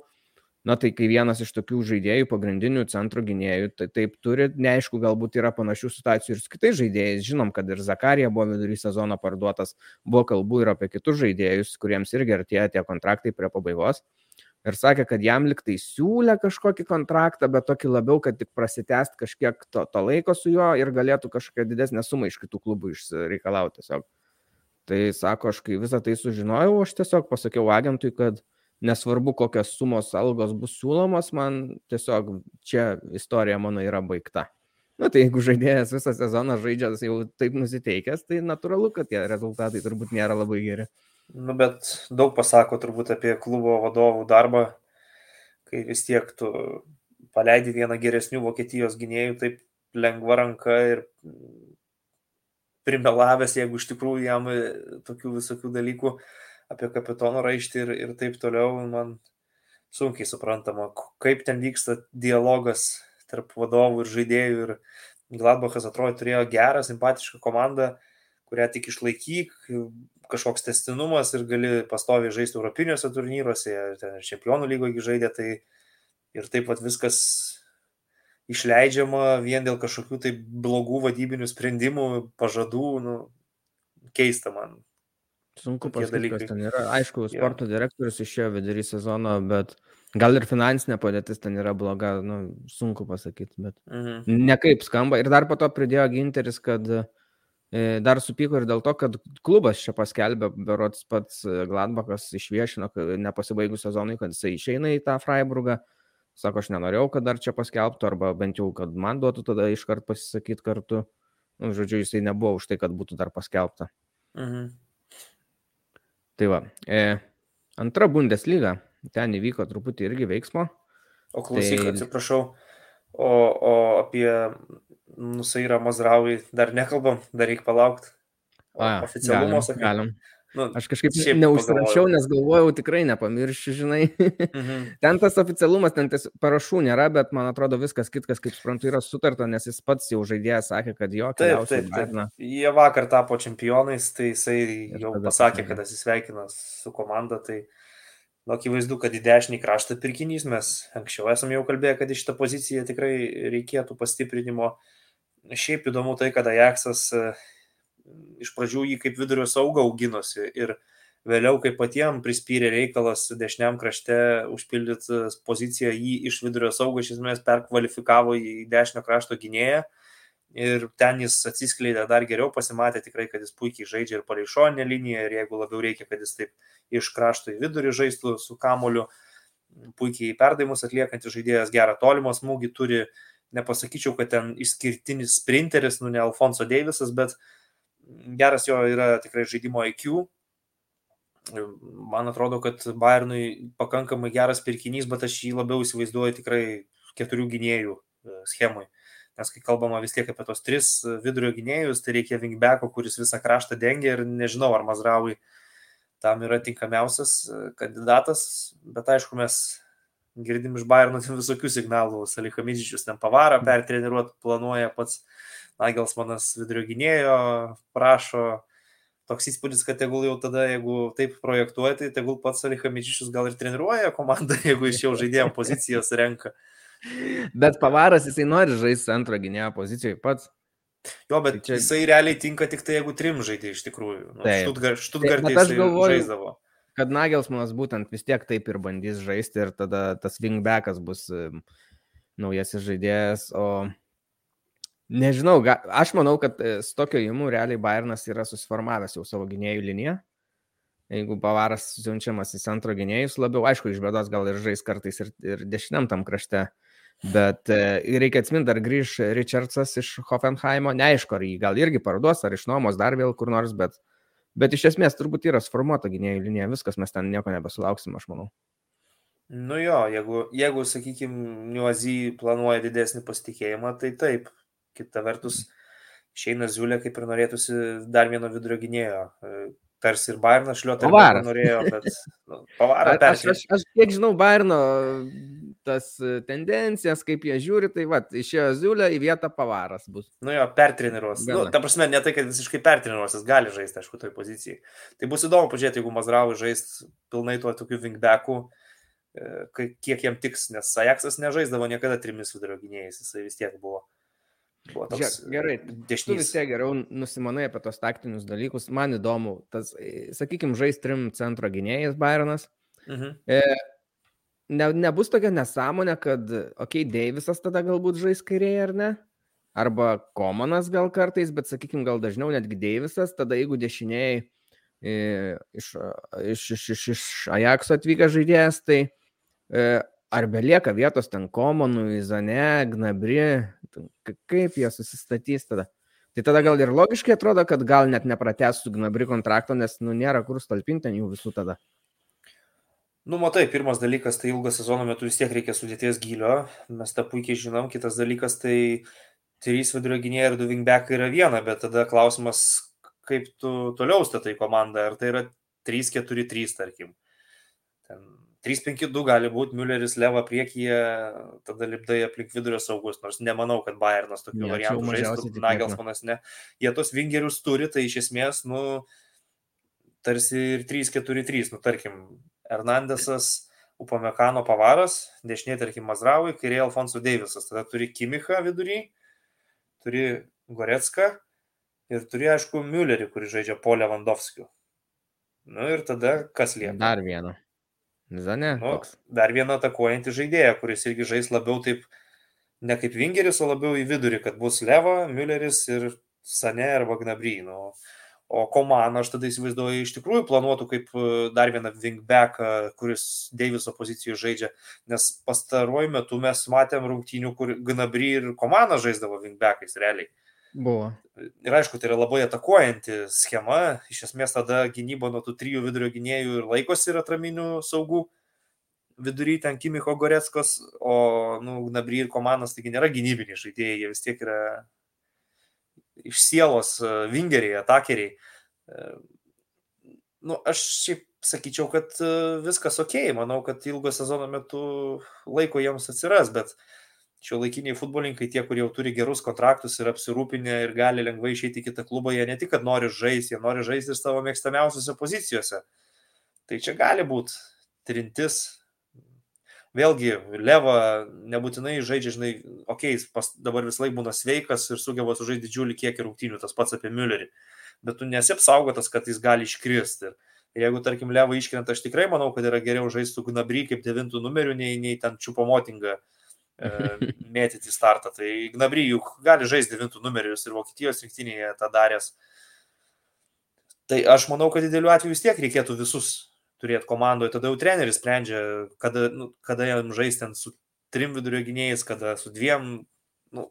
Na tai kai vienas iš tokių žaidėjų, pagrindinių centro gynėjų, tai taip turi, neaišku, galbūt yra panašių situacijų ir su kitais žaidėjais. Žinom, kad ir Zakarija buvo vidury sezono parduotas, buvo kalbų ir apie kitus žaidėjus, kuriems irgi artėja tie kontraktai prie pabaigos. Ir sakė, kad jam liktai siūlė kažkokį kontraktą, bet tokį labiau, kad tik prasitęst kažkiek to, to laiko su juo ir galėtų kažkokią didesnę sumą iš kitų klubų išreikalauti tiesiog. Tai sako, aš kai visą tai sužinojau, aš tiesiog pasakiau agentui, kad nesvarbu, kokios sumos algos bus siūlomos, man tiesiog čia istorija mano yra baigta. Na tai jeigu žaidėjas visą sezoną žaidžia jau taip nusiteikęs, tai natūralu, kad tie rezultatai turbūt nėra labai geri. Nu, bet daug pasako turbūt apie klubo vadovų darbą, kai vis tiek tu paleidi vieną geresnių Vokietijos gynėjų taip lengva ranka ir primelavęs, jeigu iš tikrųjų jam tokių visokių dalykų uh, apie kapitono raištį ir, ir taip toliau, man sunkiai suprantama, kaip ten vyksta dialogas tarp vadovų ir žaidėjų. Ir Gladbachas atrodo turėjo gerą, simpatišką komandą, kurią tik išlaikyk, kažkoks testinumas ir gali pastoviai žaisti europiniuose turnyruose, ten ir čempionų lygoje žaidė, tai ir taip pat viskas išleidžiama vien dėl kažkokių tai blogų vadybinių sprendimų, pažadų, nu, keista man. Sunku pasakyti, kas ten yra. Aišku, sporto ja. direktorius išėjo vidury sezono, bet gal ir finansinė padėtis ten yra bloga, nu, sunku pasakyti, bet mhm. nekaip skamba. Ir dar po to pridėjo ginteris, kad e, dar supyko ir dėl to, kad klubas čia paskelbė, berots pats Gladbachas išviešino, nepasibaigus sezonui, kad jisai išeina į tą Freiburgą. Sako, aš nenorėjau, kad dar čia paskelbtų, arba bent jau, kad man duotų tada iškart pasisakyti kartu. Nu, žodžiu, jisai nebuvo už tai, kad būtų dar paskelbta. Mhm. Tai va, e, antra Bundesliga, ten įvyko truputį irgi veiksmo. O klausyk, tai... atsiprašau, o, o apie Nusairą Mazraui dar nekalbam, dar reikia palaukti. Oficialumo sakai. Galim. Nu, aš kažkaip neužsirašiau, nes galvojau tikrai nepamiršiu, žinai. Mhm. ten tas oficialumas, ten tas parašų nėra, bet man atrodo viskas kitkas, kaip suprantu, yra sutarta, nes jis pats jau žaidėjas sakė, kad jo taip, taip, taip. Jie vakar tapo čempionais, tai jisai Ir jau pasakė, kad atsisveikina su komanda. Tai nu, akivaizdu, kad į dešinį kraštą pirkinys mes anksčiau esame jau kalbėję, kad į šitą poziciją tikrai reikėtų pastiprinimo. Šiaip įdomu tai, kad Ajaxas iš pradžių jį kaip vidurio saugą auginosi ir vėliau, kai patiems prispyrė reikalas dešiniam krašte užpildyti poziciją, jį iš vidurio saugo iš esmės perkvalifikavo į dešinio krašto gynėją. Ir ten jis atsiskleidė dar geriau, pasimatė tikrai, kad jis puikiai žaidžia ir palei šoninę liniją ir jeigu labiau reikia, kad jis taip iš krašto į vidurį žaistų su kamoliu, puikiai perdavimus atliekantis žaidėjas, gerą tolimą smūgį turi, nepasakyčiau, kad ten išskirtinis sprinteris, nu ne Alfonso Deivisas, bet geras jo yra tikrai žaidimo IQ, man atrodo, kad Bayernui pakankamai geras pirkinys, bet aš jį labiau įsivaizduoju tikrai keturių gynėjų e, schemui. Nes kai kalbama vis tiek apie tos tris vidurio gynėjus, tai reikia vingbeko, kuris visą kraštą dengia ir nežinau, ar Mazraui tam yra tinkamiausias e, kandidatas, bet aišku, mes girdim iš Bayerno visokių signalų, Salihamidžičius ten pavarą pertreniruoti planuoja pats Nagelsmanas vidurio gynėjo, prašo, toks įspūdis, kad tegul jau tada, jeigu taip projektuoja, tai tegul pats Alichamičius gal ir treniruoja komandą, jeigu iš jau žaidėjom pozicijas renka. Bet pavaras jisai nori žaisti antro gynėjo pozicijoje pats. Jo, bet tai čia... jisai realiai tinka tik tai, jeigu trim žaidė iš tikrųjų. Nu, Štutgar, Štutgartė tai, jisai galvoju, žaisdavo. Kad Nagelsmanas būtent vis tiek taip ir bandys žaisti ir tada tas wingbackas bus naujasis žaidėjas, o Nežinau, ga, aš manau, kad e, su tokio įimu realiai Bayernas yra susiformavęs jau savo gynėjų liniją. Jeigu Bavaras siunčiamas į centro gynėjus labiau, aišku, iš bėdos gal ir žais kartais ir, ir dešiniam tam krašte, bet e, reikia atsiminti, ar grįž Richardsas iš Hoffenheimo, neaišku, ar jį gal irgi parduos, ar išnuomos dar vėl kur nors, bet, bet iš esmės turbūt yra sformuota gynėjų linija, viskas, mes ten nieko nebesulauksim, aš manau. Nu jo, jeigu, jeigu sakykime, Niuazy planuoja didesnį pasitikėjimą, tai taip, Kita vertus, išeina Ziulė, kaip ir norėtųsi dar vieno vidurio gynėjo. E, tarsi ir Bairnas šliuotą norėjo, bet nu, pavarą. Aš, aš, aš kiek žinau Bairno tas e, tendencijas, kaip jie žiūri, tai va, išėjo Ziulė į vietą pavaras bus. Nu jo, pertreniruos. Nu, ta prasme, ne tai, kad visiškai pertreniruos, jis gali žaisti, aišku, toj pozicijai. Tai bus įdomu pažiūrėti, jeigu Mazrauai žais pilnai tuo tokiu wingbackų, e, kiek jam tiks, nes Ajaxas nežaisdavo niekada trimis vidurio gynėjais, jisai vis tiek buvo Buvo toks Žiūrėk, gerai, dešinys. Tu vis tiek geriau nusimanai apie tos taktinius dalykus. Man įdomu, tas, e, sakykime, žais trim centro gynėjais Bayronas. Mhm. E, ne, nebus tokia nesąmonė, kad, okei, okay, Deivisas tada galbūt žais kairėje ar ne? Arba Komanas gal kartais, bet, sakykime, gal dažniau netgi Deivisas, tada jeigu dešiniai e, iš, iš, iš, iš, iš Ajaxo atvykęs žaidėjas, tai e, ar belieka vietos ten Komonui, Zane, Gnabri, kaip jie susistatys tada. Tai tada gal ir logiškai atrodo, kad gal net nepratęstų Gnabri kontrakto, nes nu, nėra kur stalpinti jų visų tada. Nu, matai, pirmas dalykas, tai ilgo sezono metu vis tiek reikia sudėties gylio, mes tą puikiai žinom, kitas dalykas, tai trys vidurio gynėjai ir du wingbackai yra viena, bet tada klausimas, kaip tu toliau statai komandą, ar tai yra 3-4-3, tarkim. Ten 3-5-2 gali būti, Mülleris leva priekyje, tada lipdai aplink vidurio saugus, nors nemanau, kad Bayernas tokių variantų žaistų, Nagelsmanas ne. Jie tos vingerius turi, tai iš esmės, nu, tarsi ir 3-4-3, nu, tarkim, Hernandesas, Upamekano pavaras, dešinė, tarkim, Mazraui, kairė Alfonso Deivisas, tada turi Kimichą vidury, turi Gorecką ir turi, aišku, Müllerį, kuris žaidžia po Lewandowskiu. Nu ir tada kas lieka? Dar vieną. Zane. Nu, dar vieną atakuojantį žaidėją, kuris irgi žais labiau taip, ne kaip Vingeris, o labiau į vidurį, kad bus Leva, Mülleris ir Sane arba Gnabryno. O komandą aš tada įsivaizduoju iš tikrųjų planuotų kaip e, dar vieną wingback, kuris Deiviso pozicijoje žaidžia, nes pastaruoju metu mes matėm rungtynių, kur Gnabry ir komanda žaisdavo wingbackais realiai. Buvo. Ir aišku, tai yra labai atakuojanti schema. Iš esmės tada gynyba nuo tų trijų vidurio gynėjų ir laikosi ir atraminių saugų. Vidury ten Kimicho Goretskos, o nu, Nabry ir komandas taigi nėra gynybiniai žaidėjai, jie vis tiek yra iš sielos e, vingeriai, atakeriai. E, nu, aš šiaip sakyčiau, kad e, viskas ok, manau, kad ilgo sezono metu laiko jiems atsiras, bet uh, šio laikiniai futbolininkai, tie, kurie jau turi gerus kontraktus ir apsirūpinę ir gali lengvai išeiti į kitą klubą, jie ne tik, kad nori žaisti, jie nori žaisti ir savo mėgstamiausiose pozicijose. Tai čia gali būti trintis. Vėlgi, Leva nebūtinai žaidžia, žinai, okei, okay, pas, dabar vis laik būna sveikas ir sugeba sužaisti didžiulį kiekį rungtynių, tas pats apie Müllerį. Bet tu nesi apsaugotas, kad jis gali iškristi. Ir Ir jeigu, tarkim, Leva iškrenta, aš tikrai manau, kad yra geriau žaisti su Gnabry kaip devintų numerių, nei, nei ten Čiupomotinga mėtyti startą. Tai Gnabry juk gali žaisti devintų numerius ir Vokietijos rinktinėje tą daręs. Tai aš manau, kad dideliu atveju vis tiek reikėtų visus turėti komandoje. Tada jau treneris sprendžia, kada, nu, kada jam žaisti ten su trim vidurio gynėjais, kada su dviem. Nu.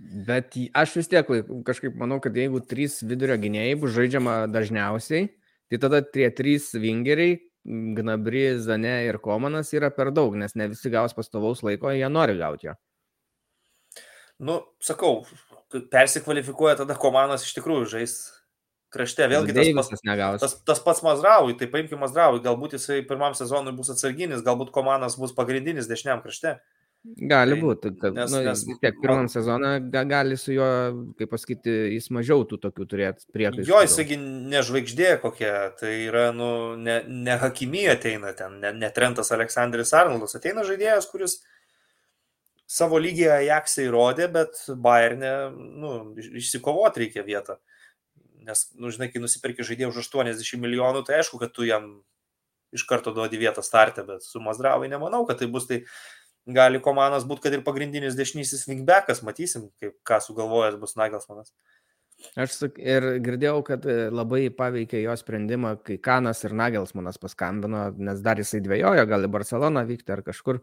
Bet aš vis tiek kažkaip manau, kad jeigu trys vidurio gynėjai bus žaidžiama dažniausiai, Tai tada tie trys vingeriai, Gnabri, Zane ir Komanas yra per daug, nes ne visi gaus pastovaus laiko, jie nori gauti jo. Nu, sakau, persikvalifikuoja tada Komanas iš tikrųjų žais krašte. Vėlgi tas pats, tas, tas pats Mazraui, tai paimkime Mazraui, galbūt jisai pirmam sezonui bus atsarginis, galbūt Komanas bus pagrindinis dešiniam krašte. Gali tai, būti, kad nes, nu, nes, tiek pirmam man... sezoną gali su juo, kaip pasakyti, jis mažiau tų tokių turėti priekaištų. Jo, jisgi nežvaigždė kokia, tai yra, nu, ne, ne Hakimy ateina ten, ne, ne Trentas Aleksandris Arnoldas, ateina žaidėjas, kuris savo lygiai Ajaxai įrodė, bet Bayernė, nu, išsikovoti reikia vietą. Nes, nu, žinai, kai nusipirki žaidėją už 80 milijonų, tai aišku, kad tu jam iš karto duodi vietą startę, bet su Mazdravai nemanau, kad tai bus tai gali komandas būti, kad ir pagrindinis dešinysis wingbackas, matysim, kaip, ką sugalvojęs bus Nagelsmanas. Aš ir girdėjau, kad e, labai paveikė jo sprendimą, kai Kanas ir Nagelsmanas paskambino, nes dar jisai dvėjojo, gal į Barceloną vykti ar kažkur.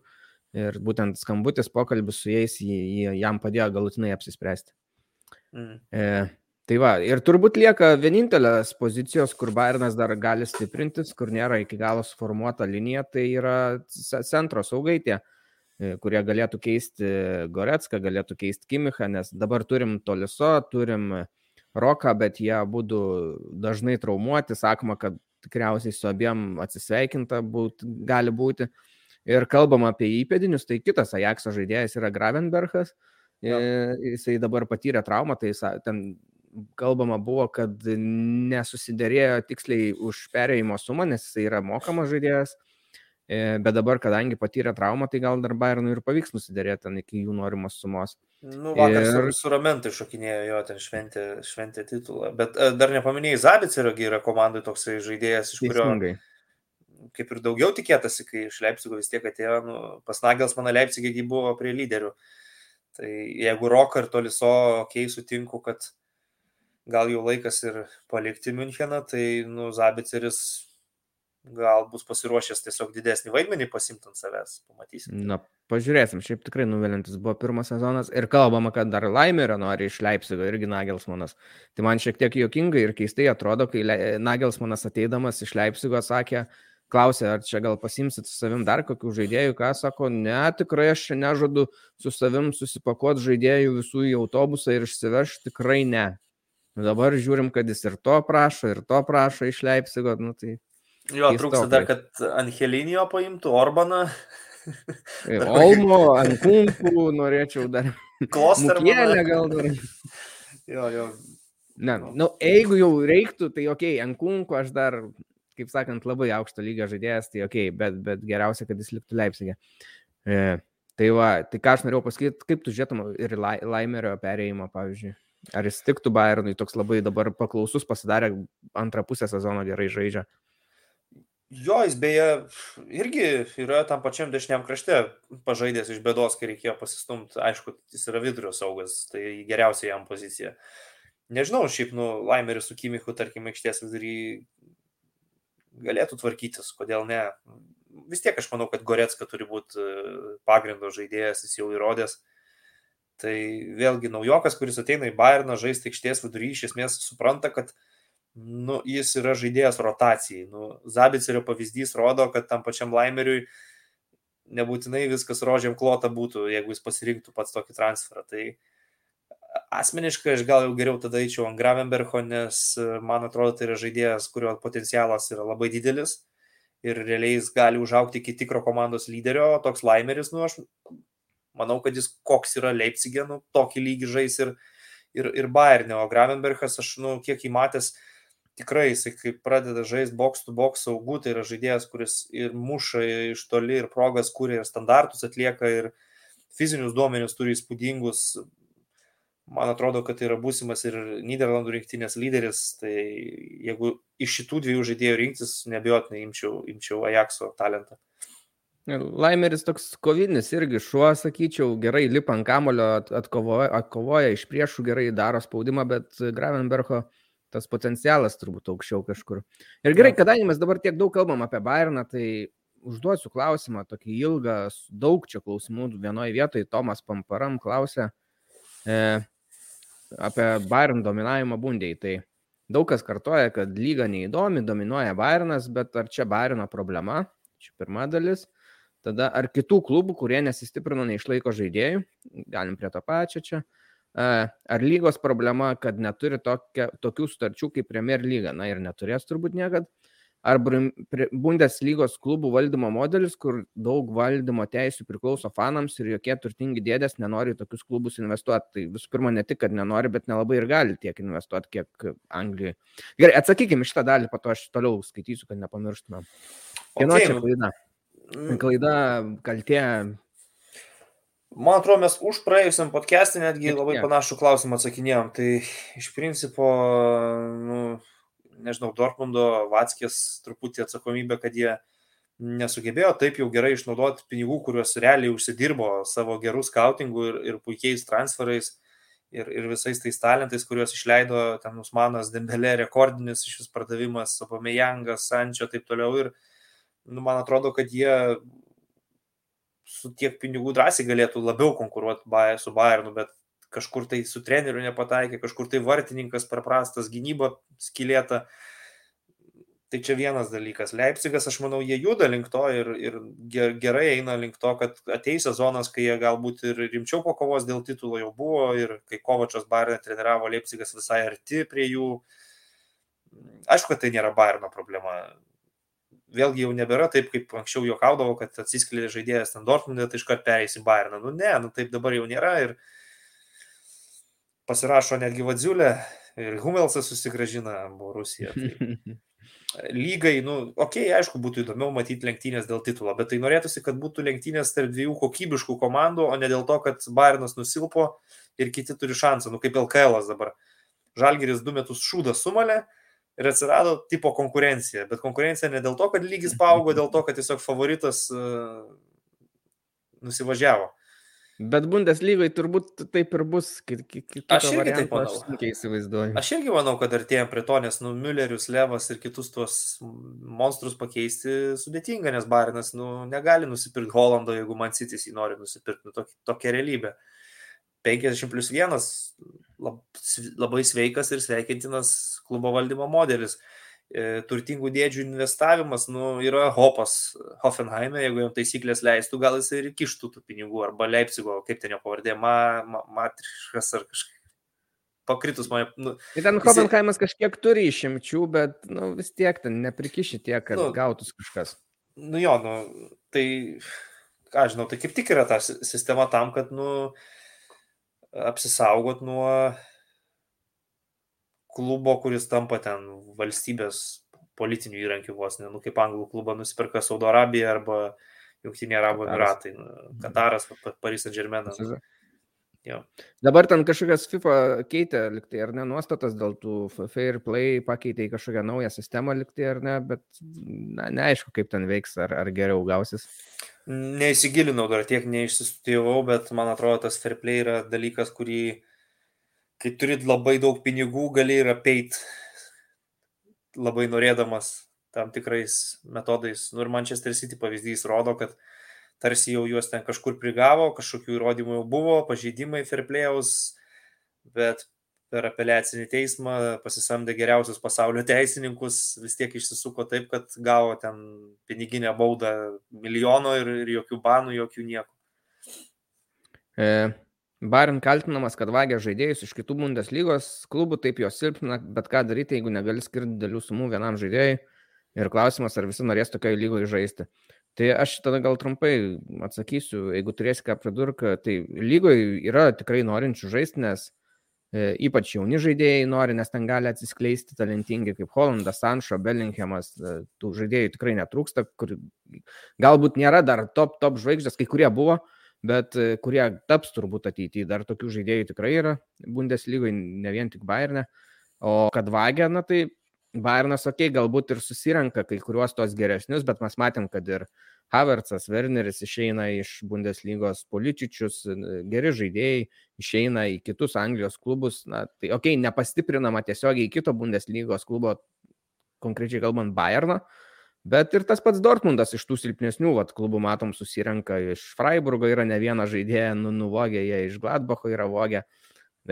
Ir būtent skambutis, pokalbis su jais jį, jį, jam padėjo galutinai apsispręsti. Mm. E, tai va, ir turbūt lieka vienintelės pozicijos, kur Bairnas dar gali stiprintis, kur nėra iki galo suformuota linija, tai yra centro saugai tie. E, kurie galėtų keisti Goretską, galėtų keisti Kimichą, nes dabar turim Toliso, turim Roką, bet jie būtų dažnai traumuoti, sakoma, kad tikriausiai su abiem atsisveikinta būt, gali būti. Ir kalbam apie įpėdinius, tai kitas Ajaxo žaidėjas yra Gravenbergas, ja. E, jisai dabar patyrė traumą, tai ten kalbama buvo, kad nesusiderėjo tiksliai už perėjimo sumą, nes jisai yra mokamas žaidėjas E, bet dabar, kadangi patyrė traumą, tai gal dar Bayernui ir pavyks nusidėrėti ten iki jų norimos sumos. Nu, vakar ir... su, su Ramentai šokinėjo jo, ten šventė, šventė titulą. Bet e, dar nepaminėjai, Zabits yra, yra komandai toksai žaidėjas, iš kurio Teisingai. kaip ir daugiau tikėtasi, kai iš Leipzigo vis tiek atėjo, nu, pas Nagels mano Leipzigė buvo prie lyderių. Tai jeigu Roką ir Toliso, okei, okay, sutinku, kad gal jau laikas ir palikti Müncheną, tai, nu, Zabitseris gal bus pasiruošęs tiesiog didesnį vaidmenį pasimti ant savęs, pamatysim. Na, pažiūrėsim, šiaip tikrai nuvilintis buvo pirmas sezonas ir kalbama, kad dar Laimerio nori iš Leipzigo irgi Nagelsmanas. Tai man šiek tiek juokingai ir keistai atrodo, kai Nagelsmanas ateidamas iš Leipzigo sakė, klausė, ar čia gal pasimsit su savim dar kokių žaidėjų, ką sako, ne, tikrai aš čia nežadu su savim susipakuoti žaidėjų visų į autobusą ir išsivežti, tikrai ne. Dabar žiūrim, kad jis ir to prašo, ir to prašo iš Leipzigo, nu tai Jo, trūksta dar, kad Angelinio paimtų Orbaną. Olmo, Ankunkų norėčiau dar. Klostermaną gal dar. Jo, jo. Ne, nu, jeigu jau reiktų, tai ok, Ankunkų aš dar, kaip sakant, labai aukšto lygio žaidėjas, tai ok, bet, bet geriausia, kad jis liktų Leipzigė. E, tai va, tai ką aš norėjau pasakyti, kaip tu žiūrėtum ir Laimerio perėjimą, pavyzdžiui. Ar jis tiktų Bayernui, toks labai dabar paklausus pasidarė, antrą pusę sezono gerai žaidžia. Jo, jis beje irgi yra tam pačiam dešiniam krašte pažaidęs iš bėdos, kai reikėjo pasistumti. Aišku, jis yra vidurio saugas, tai geriausia jam pozicija. Nežinau, šiaip, nu, Laimeris su Kimichu, tarkim, aikštės vidury galėtų tvarkytis, kodėl ne. Vis tiek aš manau, kad Goretska turi būti e, pagrindo žaidėjas, jis jau įrodęs. Tai vėlgi naujokas, kuris ateina į Bayerną žaisti aikštės vidury, iš esmės supranta, kad uh, nu, jis yra žaidėjas rotacijai. Nu, Zabicerio pavyzdys rodo, kad tam pačiam laimeriui nebūtinai viskas rožiam klota būtų, jeigu jis pasirinktų pats tokį transferą. Tai asmeniškai aš gal jau geriau tada eičiau ant Gravenbergo, nes man atrodo, tai yra žaidėjas, kurio potencialas yra labai didelis ir realiai jis gali užaukti iki tikro komandos lyderio, toks laimeris, nu aš manau, kad jis koks yra Leipzigė, nu tokį lygį žais ir, ir, ir Bayernė, o Gravenbergas aš, nu, kiek įmatęs, uh, tikrai jisai kai pradeda žaisti box to box saugų, tai yra žaidėjas, kuris ir muša iš toli, ir progas kūrė, ir standartus atlieka, ir fizinius duomenius turi įspūdingus. man atrodo, kad tai yra būsimas ir Niderlandų rinktinės lyderis, tai jeigu iš šitų dviejų žaidėjų rinktis, nebijotinai imčiau, imčiau Ajaxo talentą. Laimeris toks kovinis irgi šuo, sakyčiau, gerai lipa ant kamulio, atkovoja, atkovoja iš priešų, gerai daro spaudimą, bet Gravenbergo tas potencialas turbūt aukščiau kažkur. Ir gerai, kadangi mes dabar tiek daug kalbam apie Bayerną, tai užduosiu klausimą, tokį ilgą, daug čia klausimų vienoje vietoje, Tomas Pamparam klausė e, apie Bayern dominavimą bundėjai. Tai daug kas kartoja, kad lyga neįdomi, dominuoja Bayernas, bet ar čia Bayerno problema? Čia pirma dalis. Tada ar kitų klubų, kurie nesistiprino, neišlaiko žaidėjų, galim prie to pačio čia. Ar lygos problema, kad neturi tokia, tokių sutarčių kaip Premier lyga, na ir neturės turbūt niekada. Ar Bundeslygos klubų valdymo modelis, kur daug valdymo teisų priklauso fanams ir jokie turtingi dėdės nenori tokius klubus investuoti. Tai visų pirma, ne tik, kad nenori, bet nelabai ir gali tiek investuoti, kiek Anglijoje. Gerai, atsakykime šitą dalį, po to aš toliau skaitysiu, kad nepamirštume. Kieno okay. čia klaida? Klaida, kaltė. Man atrodo, mes už praėjusiam podcast'į netgi labai panašų klausimą atsakinėjom. Tai iš principo, nu, nežinau, Dortmundo, Vatskės truputį atsakomybė, kad jie nesugebėjo taip jau gerai išnaudoti pinigų, kuriuos realiai užsidirbo savo gerų skautingų ir, ir puikiais transferais ir, ir visais tais talentais, kuriuos išleido ten Usmanas Dembelė, rekordinis iš vis pardavimas, Sopamejangas, Sančio ir taip toliau. Ir, nu, man atrodo, kad jie su tiek pinigų drąsiai galėtų labiau konkuruoti su Bayernu, bet kažkur tai su treneriu nepataikė, kažkur tai vartininkas per prastas, gynyba skilėta. Tai čia vienas dalykas. Leipzigas, aš manau, jie juda link to ir, ir gerai eina link to, kad ateis sezonas, kai jie galbūt ir rimčiau po kovos dėl titulo jau buvo ir kai Kovačios Bayernė treniravo Leipzigas visai arti prie jų. Aišku, kad tai nėra Bayerno problema vėlgi jau nebėra taip, kaip anksčiau juokaudavo, kad atsiskleidė žaidėjas ten Dortmundą, tai iškart perės į Bayerną. Nu ne, nu taip dabar jau nėra ir pasirašo netgi Vadziulė ir Humelsas susigražina Borusiją. Tai lygai, nu, okei, okay, aišku, būtų įdomiau matyti lenktynės dėl titulo, bet tai norėtųsi, kad būtų lenktynės tarp dviejų kokybiškų komandų, o ne dėl to, kad Bayernas nusilpo ir kiti turi šansą, nu kaip LKL dabar. Žalgeris du metus šūdą sumalė, ir atsirado tipo konkurencija. Bet konkurencija ne dėl to, kad lygis paaugo, dėl to, kad tiesiog favoritas uh, nusivažiavo. Bet Bundeslygai turbūt taip ir bus. Aš irgi taip manau. Aš įsivaizduoju. Aš irgi manau, kad artėjom prie to, nes nu, Müllerius, Levas ir kitus tuos monstrus pakeisti sudėtinga, nes Barinas nu, negali nusipirkti Holando, jeigu man Citys jį nori nusipirkti. Nu, tokia, tokia realybė. 50 plus 1 lab, labai sveikas ir sveikintinas klubo valdymo modelis. E, turtingų dėdžių investavimas nu, yra hopas Hoffenheime, jeigu jam taisyklės leistų, gal jis ir kištų tų pinigų, arba Leipzigo, kaip ten jo pavardė, ma, ma, Matriškas ar kažkaip. Pakritus mane. Nu, ir ten Hoffenheimas kažkiek turi išimčių, bet nu, vis tiek ten neprikiši tiek, kad nu, gautus kažkas. Nu jo, nu, tai, ką žinau, tai kaip tik yra ta sistema tam, kad, nu, apsisaugot nuo klubo, kuris tampa ten valstybės politinių įrankių vos, ne, nu, kaip anglų klubą nusipirka Saudo Arabija arba Junktiniai Arabų Emiratai, nu, Kataras, Paris Saint Germainas. Jo. Dabar ten kažkokias FIFA keitė, liktai ar ne, nuostatas dėl tų fair play pakeitė į kažkokią naują sistemą, liktai ar ne, bet na, neaišku, kaip ten veiks, ar, ar geriau gausis. Neįsigilinau dar tiek, neišsistudijavau, bet man atrodo, tas fair play yra dalykas, kurį kai turi labai daug pinigų, gali ir apeit labai norėdamas tam tikrais metodais. Nu ir Manchester City pavyzdys rodo, kad tarsi jau juos ten kažkur prigavo, kažkokių įrodymų jau buvo, pažeidimai fairplayaus, bet per apeliacinį teismą pasisamdė geriausius pasaulio teisininkus, vis tiek išsisuko taip, kad gavo ten piniginę baudą milijono ir, ir jokių banų, jokių nieko. E, Barin kaltinamas, kad vagia žaidėjus iš kitų Bundeslygos klubų, taip juos silpna, bet ką daryti, jeigu negali skirti didelių sumų vienam žaidėjui. Ir klausimas, ar visi norės tokioje lygoje žaisti. Tai aš tada gal trumpai atsakysiu, jeigu turėsi ką pridurti, tai lygoje yra tikrai norinčių žaisti, nes e, ypač jauni žaidėjai nori, nes ten gali atsiskleisti talentingi kaip Hollandas, Sanšo, Bellinghamas, e, tų žaidėjų tikrai netrūksta, kur galbūt nėra dar top, top žvaigždės, kai kurie buvo, bet e, kurie taps turbūt ateityje. Dar tokių žaidėjų tikrai yra Bundeslygoje, ne vien tik Bayerne. O kad vagia, na tai Bayernas, okei, okay, galbūt ir susirenka kai kuriuos tos geresnius, bet mes matėm, kad ir Havertzas, Werneris išeina iš Bundeslygos, Poličičius, geri žaidėjai išeina į kitus Anglijos klubus. Na, tai okei, okay, nepastiprinama tiesiogiai į kito Bundeslygos klubo, konkrečiai kalbant, Bayerną, Bet ir tas pats Dortmundas iš tų silpnesnių vat, klubų, matom, susirenka iš Freiburgo, yra ne viena žaidėja, nu, nuvogė jie iš Gladbacho, yra vogė,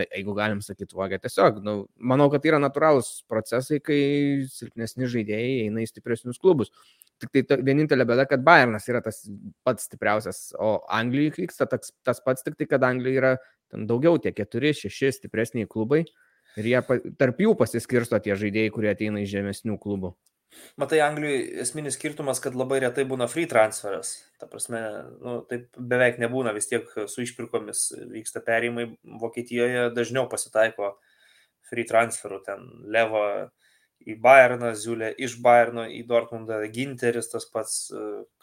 jeigu galim sakyti vogė. Tiesiog, nu, manau, kad tai yra natūralūs procesai, kai silpnesni žaidėjai eina į stipresnius klubus. Tik tai ta, vienintelė bėda, kad Bayernas yra tas pats stipriausias, o Anglijoje vyksta tas, tas pats, tik tai, kad Anglijoje yra daugiau, tie keturi, šeši stipresniai klubai ir jie tarp jų pasiskirsto tie žaidėjai, kurie ateina iš žemesnių klubų. Matai, Anglijoje esminis skirtumas, kad labai retai būna free transferas. Ta prasme, nu, taip beveik nebūna, vis tiek su išpirkomis vyksta perėjimai. Vokietijoje dažniau pasitaiko free transferų. Ten Levo į Bayerną, Ziulė iš Bayerno į Dortmundą, Ginteris tas pats.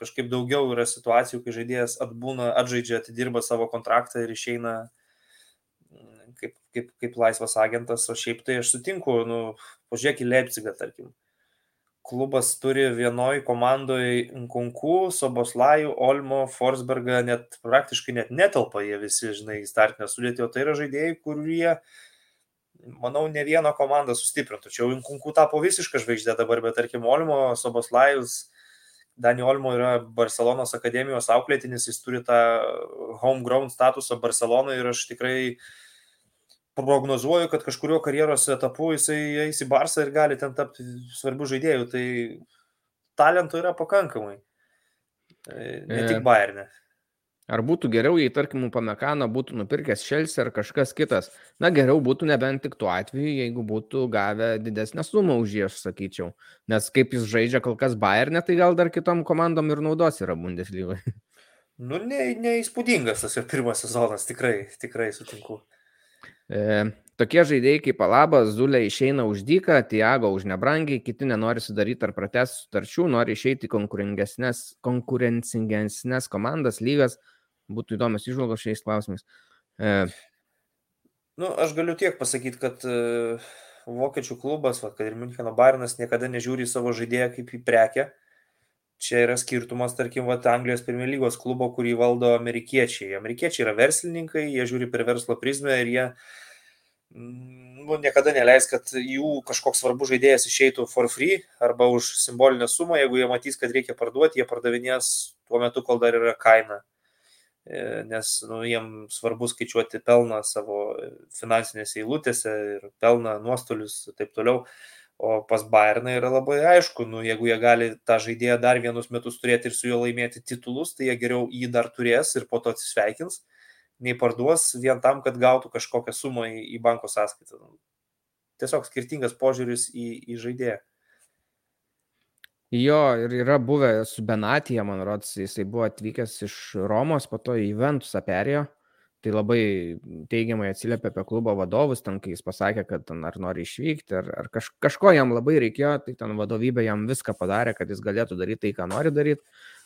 Kažkaip daugiau yra situacijų, kai žaidėjas atbūna, atžaidžia, atidirba savo kontraktą ir išeina kaip, kaip, kaip laisvas agentas. O šiaip tai aš sutinku, nu, pažiūrėk į Leipzigą, tarkim klubas turi vienoj komandoj Nkunku, Soboslajų, Olmo, Forsbergą, net praktiškai net netelpa jie visi, žinai, startinę sudėtį, o tai yra žaidėjai, kurie, manau, ne vieną komandą sustiprintų. Čia jau Nkunku tapo visišką žvaigždę dabar, bet tarkim, Olmo, Soboslajus, Dani Olmo yra Barcelonos akademijos auklėtinis, jis turi tą homegrown statusą Barcelonoje ir aš tikrai uh, prognozuoju, kad kažkurio karjeros etapu jisai eis į Barsą ir gali ten tapti svarbių žaidėjų. Tai talento yra pakankamai. E, ne tik e, Bayernė. Ar būtų geriau, jei, tarkim, Pamekano būtų nupirkęs Šelsi ar kažkas kitas? Na, geriau būtų nebent tik tuo atveju, jeigu būtų gavę didesnę sumą už jį, aš sakyčiau. Nes kaip jis žaidžia kol kas Bayernė, tai gal dar kitom komandom ir naudos yra Bundeslygoje. Nu, ne, neįspūdingas tas jo pirmas sezonas, tikrai, tikrai sutinku. E, tokie žaidėjai kaip Alaba, Zulė išeina už dyką, Tiago už nebrangiai, kiti nenori sudaryti ar pratesti sutarčių, nori išeiti konkurencingesnės komandas, lygas. Būtų įdomios išvalgos šiais klausimais. E, nu, aš galiu tiek pasakyti, kad uh, vokiečių klubas, va, kad ir Müncheno Bairnas niekada nežiūri į savo žaidėją kaip į prekę. Čia yra skirtumas, tarkim, va, Anglijos Premier lygos klubo, kurį valdo amerikiečiai. Amerikiečiai yra verslininkai, jie žiūri per verslo prizmę ir jie mm, nu, niekada neleis, kad jų kažkoks svarbus žaidėjas išeitų for free arba už simbolinę sumą, jeigu jie matys, kad reikia parduoti, jie pardavinės tuo metu, kol dar yra kaina. E, nes nu, jiems svarbu skaičiuoti pelną savo finansinėse eilutėse ir pelną, nuostolius ir taip toliau. O pas Bayerną yra labai aišku, nu, jeigu jie gali tą žaidėją dar vienus metus turėti ir su juo laimėti titulus, tai jie geriau jį dar turės ir po to atsisveikins, nei parduos vien tam, kad gautų kažkokią sumą į, į banko sąskaitą. Tiesiog skirtingas požiūris į, į žaidėją. Jo, ir yra buvę su Benatija, man rodos, jisai buvo atvykęs iš Romos, po to į Ventusą perėjo tai labai teigiamai atsiliepė apie klubo vadovus, ten kai jis pasakė, kad ten ar nori išvykti, ar, ar kaž, kažko jam labai reikėjo, tai ten vadovybė jam viską padarė, kad jis galėtų daryti tai, ką nori daryti.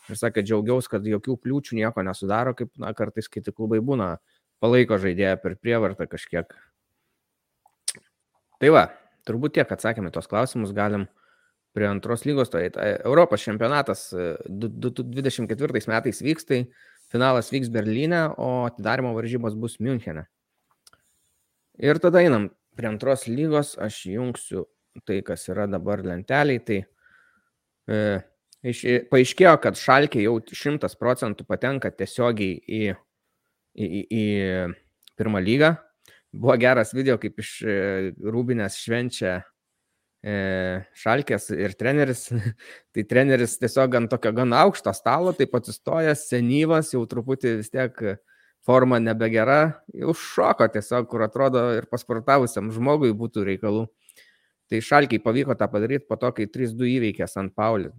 Ir sakė, džiaugiausi, kad jokių kliūčių nieko nesudaro, kaip na, kartais kiti klubai būna, palaiko žaidėją per prievartą kažkiek. Tai va, turbūt tiek atsakėme tos klausimus, galim prie antros lygos, tai Europos čempionatas 2024 e, metais vyks, tai Finalas vyks Berlyne, o atidarimo varžybos bus Münchene. Ir tada einam prie antros lygos, aš jungsiu tai, kas yra dabar lenteliai. Tai e, iš, paaiškėjo, kad Šalkė jau 100 procentų patenka tiesiogiai į, į, į, į pirmą lygą. Buvo geras video, kaip iš e, Rūbinės švenčia šalkės ir treneris, tai treneris tiesiog ant tokio gan aukšto stalo, taip atsistojęs, senyvas, jau truputį vis tiek forma nebegera, jau šoko tiesiog, kur atrodo ir pasportavusiam žmogui būtų reikalų. Tai šalkiai pavyko tą padaryti po to, kai 3-2 įveikė St. Paulį.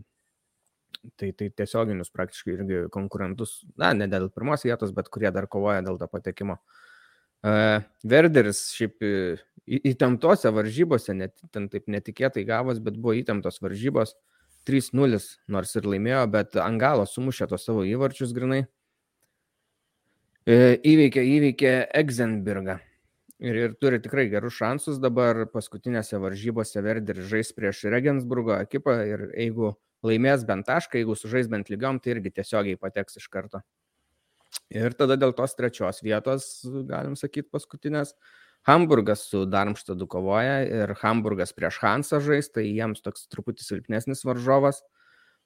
Tai, tai tiesioginius praktiškai irgi konkurentus, na, ne dėl pirmos vietos, bet kurie dar kovoja dėl to patekimo. Uh, Verderis šiaip įtemptose varžybose, net, ten taip netikėtai gavos, bet buvo įtemptos varžybos. 3-0 nors ir laimėjo, bet Angalo sumušė tos savo įvarčius grinai. Įveikė, įveikė Egzenbergą. Ir, ir turi tikrai gerus šansus dabar paskutinėse varžybose Verderis žais prieš Regensburgo ekipą ir jeigu laimės bent tašką, jeigu sužais bent lygiom, tai irgi tiesiogiai pateks iš karto. Ir tada dėl tos trečios vietos, galim sakyti, paskutinės, Hamburgas su Darmštadu kovoja ir Hamburgas prieš Hansą žais, tai jiems toks truputį silpnesnis varžovas,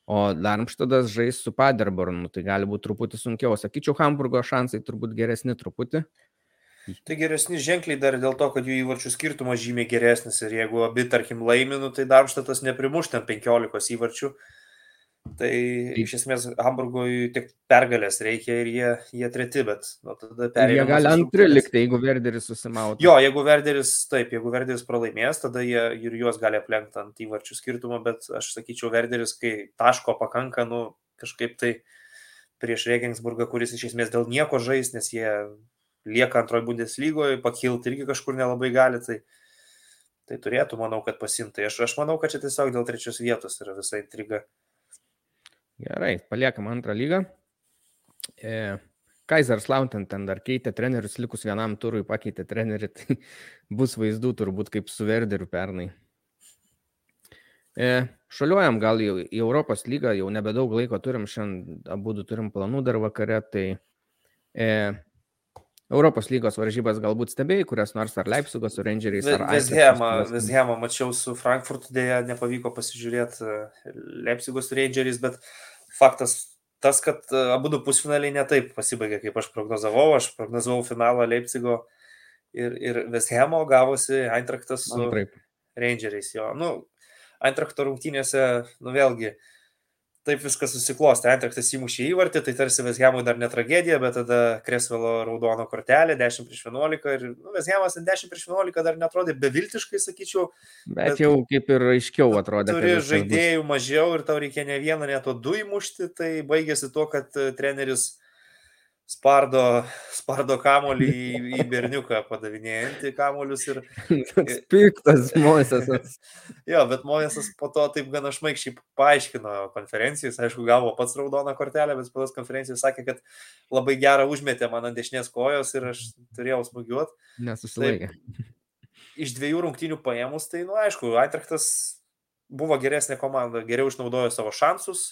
o Darmštadas žais su Paderbornu, tai gali būti truputį sunkiau. Sakyčiau, Hamburgo šansai turbūt geresni truputį. Tai geresni ženkliai dar dėl to, kad jų įvarčių skirtumas žymiai geresnis ir jeigu abi, tarkim, laiminu, tai Darmštatas neprimuš ten 15 įvarčių. Tai iš esmės Hamburgui tik pergalės reikia ir jie, jie treti, bet nu, tada perėmė. Jie gali antri likti, jeigu Verderis susimautų. Jo, jeigu Verderis, taip, jeigu Verderis pralaimės, tada jie ir juos gali aplenkti ant įvarčių skirtumo, bet aš sakyčiau, Verderis, kai taško pakanka, nu kažkaip tai prieš Regensburgą, kuris iš esmės dėl nieko žais, nes jie lieka antroji Bundeslygoje, pakilti irgi kažkur nelabai gali, tai, tai turėtų, manau, kad pasimtai. Aš, aš manau, kad čia tiesiog dėl trečios vietos yra visa intriga. Gerai, paliekam antrą lygą. E, Kaiserslautern ten dar keitė trenerius, likus vienam turui pakeitė trenerį, tai bus vaizdų turbūt kaip su Verderiu pernai. E, šaliuojam gal jau į Europos lygą, jau nebedaug laiko turim, šiandien abu turim planų dar vakare, tai e, Europos lygos varžybas galbūt stebėjai, kurias nors ar Leipzigo su Rangeriais. Veshemą mačiau su Frankfurtu, dėja nepavyko pasižiūrėti e, Leipzigo su Rangeriais, bet faktas tas, kad e, abu du pusfinaliai netaip pasibaigė, kaip aš prognozavau. Aš prognozavau finalą Leipzigo ir, ir Veshemo gavosi Eintraktas su. Rangeriais. Jo. Nu, Eintrakto rungtynėse, nu vėlgi, uh, taip viskas susiklostė. Antraktas įmušė įvartį, tai tarsi Vesgiamui dar ne tragedija, bet tada Kresvelo raudono kortelė 10 prieš 11 ir nu, Vesgiamas 10 prieš 11 dar netrodė beviltiškai, sakyčiau. Bet, bet jau kaip ir aiškiau atrodė. Turi žaidėjų bus. mažiau ir tau reikia ne vieną, ne to du įmušti, tai baigėsi tuo, kad treneris spardo, spardo kamolį į, į berniuką, padavinėjantį kamolius ir... Piktas Moisesas. jo, bet Moisesas po to taip gana šmaikščiai paaiškino konferencijos, aišku, gavo pats raudoną kortelę, bet po tos konferencijos sakė, kad labai gerą užmetė man ant dešinės kojos ir aš turėjau smūgiuoti. Nesusilaikė. Iš dviejų rungtynių paėmus, tai, nu, aišku, Eintrachtas buvo geresnė komanda, geriau išnaudojo savo šansus,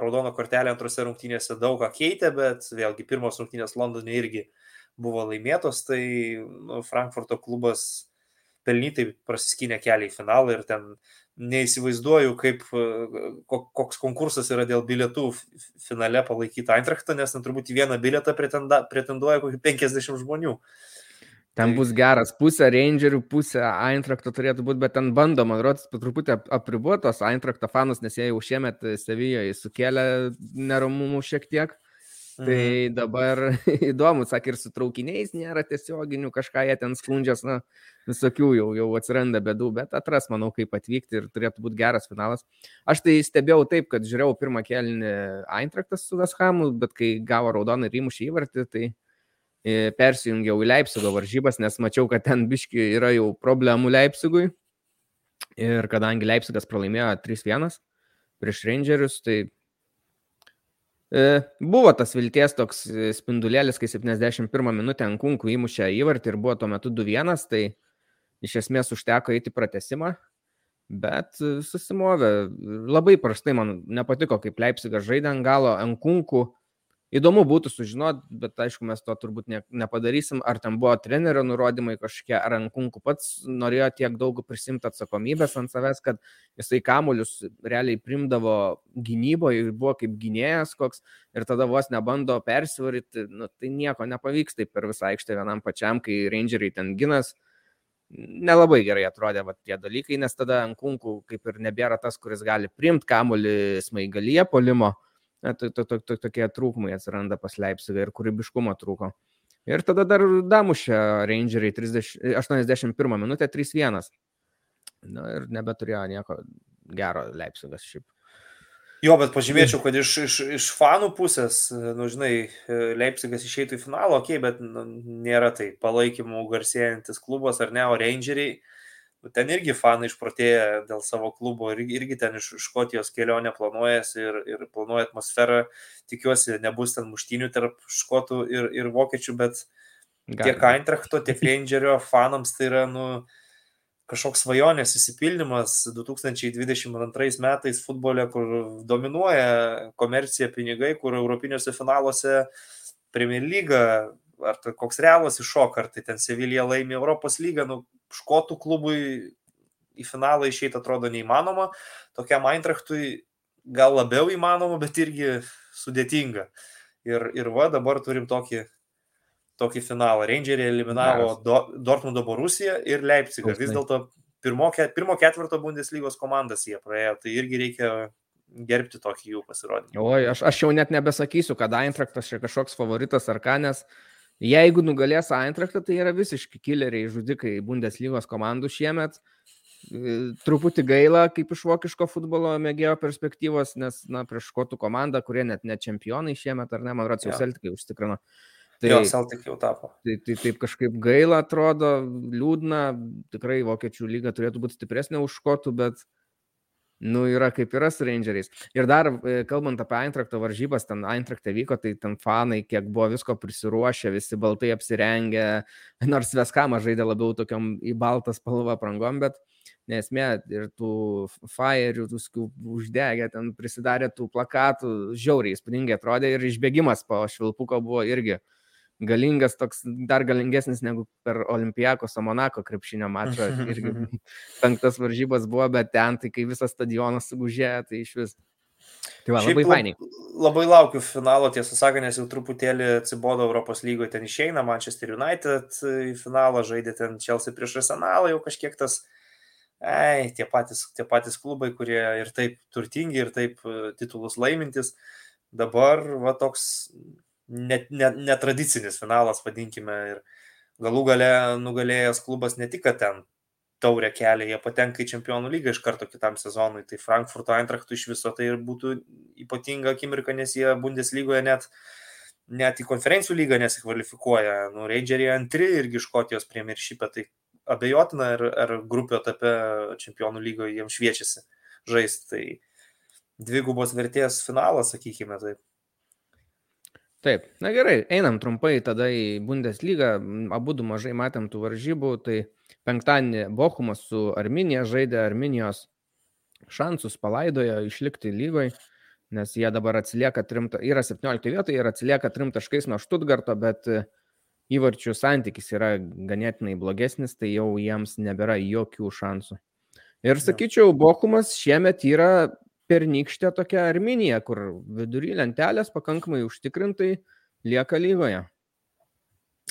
raudono kortelė antrose rungtynėse daug ką keitė, bet vėlgi pirmos rungtynės Londone irgi buvo laimėtos, tai nu, Frankfurto klubas pelnytai prasiskynė kelią į finalą ir ten neįsivaizduoju, kaip, koks konkursas yra dėl bilietų finale palaikyti Eintrachtą, nes ten turbūt į vieną bilietą pretenduoja kokį 50 žmonių. Ten bus geras, pusė Rangerių, pusė Eintrakto turėtų būti, bet ten bandoma, rodos, truputį apribuotos Eintrakto fanus, nes jie jau šiemet Sevijoje sukėlė neramumų šiek tiek. Tai mhm. dabar įdomu, sakė, ir su traukiniais nėra tiesioginių, kažką jie ten skundžias, na, visokių jau, jau atsiranda bedų, bet atras, manau, kaip atvykti ir turėtų būti geras finalas. Aš tai stebėjau taip, kad žiūrėjau pirmą kelnį Eintraktas su Veshamu, bet kai gavo raudoną ir įmušį įvartį, tai persijungiau į Leipzigo varžybas, nes mačiau, kad ten biški yra jau problemų Leipzigui. Ir kadangi Leipzigas pralaimėjo 3-1 prieš Rangerius, tai e, buvo tas vilties toks spindulėlis, kai 71 minutę ant kunkų įmušė įvartį ir buvo tuo metu 2-1, tai iš esmės užteko eiti pratesimą, bet susimovė. Labai prastai man nepatiko, kaip Leipzigas žaidė ant galo, ant kunkų Įdomu būtų sužinoti, bet aišku, mes to turbūt ne, nepadarysim, ar ten buvo trenerio nurodymai kažkokie, ar Ankunku pats norėjo tiek daug prisimti atsakomybės ant savęs, kad jisai kamuolius realiai primdavo gynyboje, buvo kaip gynėjas koks ir tada vos nebando persivaryti, nu, tai nieko nepavyks taip per visą aikštę vienam pačiam, kai rangeriai ten ginas. Nelabai gerai atrodė va, tie dalykai, nes tada Ankunku kaip ir nebėra tas, kuris gali primti kamuolį smaigalyje polimo to, to, to, to, tokie trūkumai atsiranda pas Leipzigą ir kūrybiškumo trūko. Ir tada dar damušė Rangeriai 30, 81 minutę 3-1. Na ir nebeturėjo nieko gero Leipzigas šiaip. Jo, bet pažymėčiau, kad iš, iš, iš fanų pusės, nu, žinai, Leipzigas išeitų į finalą, okei, okay, bet nu, nėra tai palaikymų garsėjantis klubas ar ne, o Rangeriai ten irgi fanai išprotėję dėl savo klubo ir irgi ten iš Škotijos kelionę planuojasi ir, ir planuoja atmosferą. Tikiuosi, nebus ten muštinių tarp škotų ir, ir vokiečių, bet Gali. tiek Eintrachto, tiek Rangerio fanams tai yra, nu, kažkoks svajonės įsipildymas 2022 metais futbole, kur dominuoja komercija, pinigai, kur europiniuose finaluose Premier lyga, ar tai koks realas iššoka, ar tai ten Sevilija laimi Europos lygą, nu, škotų klubui į finalą išeiti atrodo neįmanoma, tokiam Eintrachtui gal labiau įmanoma, bet irgi sudėtinga. Ir, ir va, dabar turim tokį, tokį finalą. Rangeriai eliminavo Do, Dortmundo Borusiją ir Leipzigą. Vis dėlto pirmo, pirmo ketvirto Bundeslygos komandas jie praėjo, tai irgi reikia gerbti tokį jų pasirodymą. Oi, aš, aš jau net nebesakysiu, kad Eintraktas čia kažkoks favoritas ar ką, nes Jeigu nugalės Eintrachtą, tai yra visiški killeriai, žudikai Bundeslygos komandų šiemet. E, truputį gaila, kaip iš vokiško futbolo mėgėjo perspektyvos, nes, na, prieš škotų komandą, kurie net ne čempionai šiemet, ar ne, man atrodo, jau Celtikai užtikrino. Tai, jo, Celtic jau tapo. Tai, tai taip kažkaip gaila atrodo, liūdna, tikrai vokiečių lyga turėtų būti stipresnė už škotų, bet nu, yra kaip yra su Rangeriais. Ir dar, e, kalbant apie Eintrakto varžybas, ten Eintrakte vyko, tai ten fanai, kiek buvo visko prisiruošę, visi baltai apsirengę, nors Veskama žaidė labiau tokiam į baltą spalvą prangom, bet nesmė ir tų faierių, tų uždegę, ten prisidarė tų plakatų, žiauriai įspūdingai atrodė ir išbėgimas po švilpuko buvo irgi galingas, toks dar galingesnis negu per Olimpijakos Monako krepšinio mačą. Irgi penktas varžybas buvo, bet ten, tai kai visas stadionas sugužėjo, tai iš vis. Tai va, labai fainiai. Labai laukiu finalo, tiesą sakant, nes jau truputėlį atsibodo Europos lygoje, ten išeina Manchester United į finalą, žaidė ten Chelsea prieš Arsenalą, jau kažkiek tas, ei, tie patys, tie patys klubai, kurie ir taip turtingi, ir taip e, titulus laimintis, dabar va toks net, net, netradicinis finalas, vadinkime, ir galų gale nugalėjęs klubas ne tik, ten taurę kelią, jie patenka į čempionų lygą iš karto kitam sezonui, tai Frankfurto Eintrachtų iš viso tai ir būtų ypatinga akimirka, nes jie Bundeslygoje net, net į konferencijų lygą nesikvalifikuoja. Nu, Rangeriai antri irgi Škotijos premjeršipė, tai abejotina, ar, ar grupio etape čempionų lygoje jiems šviečiasi žaisti. Tai dvigubos vertės finalas, sakykime taip. Taip, na gerai, einam trumpai tada į Bundeslygą, abu du mažai matėm tų varžybų, tai penktadienį Bochumas su Arminija žaidė. Arminijos šansus palaidojo išlikti lygoje, nes jie dabar atsilieka trim, yra 17 vietoje ir atsilieka trim taškais nuo Štutgarto, bet įvarčių santykis yra ganėtinai blogesnis, tai jau jiems nebėra jokių šansų. Ir sakyčiau, Bochumas šiemet yra pernykštė tokia Arminija, kur vidury lentelės pakankamai užtikrintai lieka lygoje.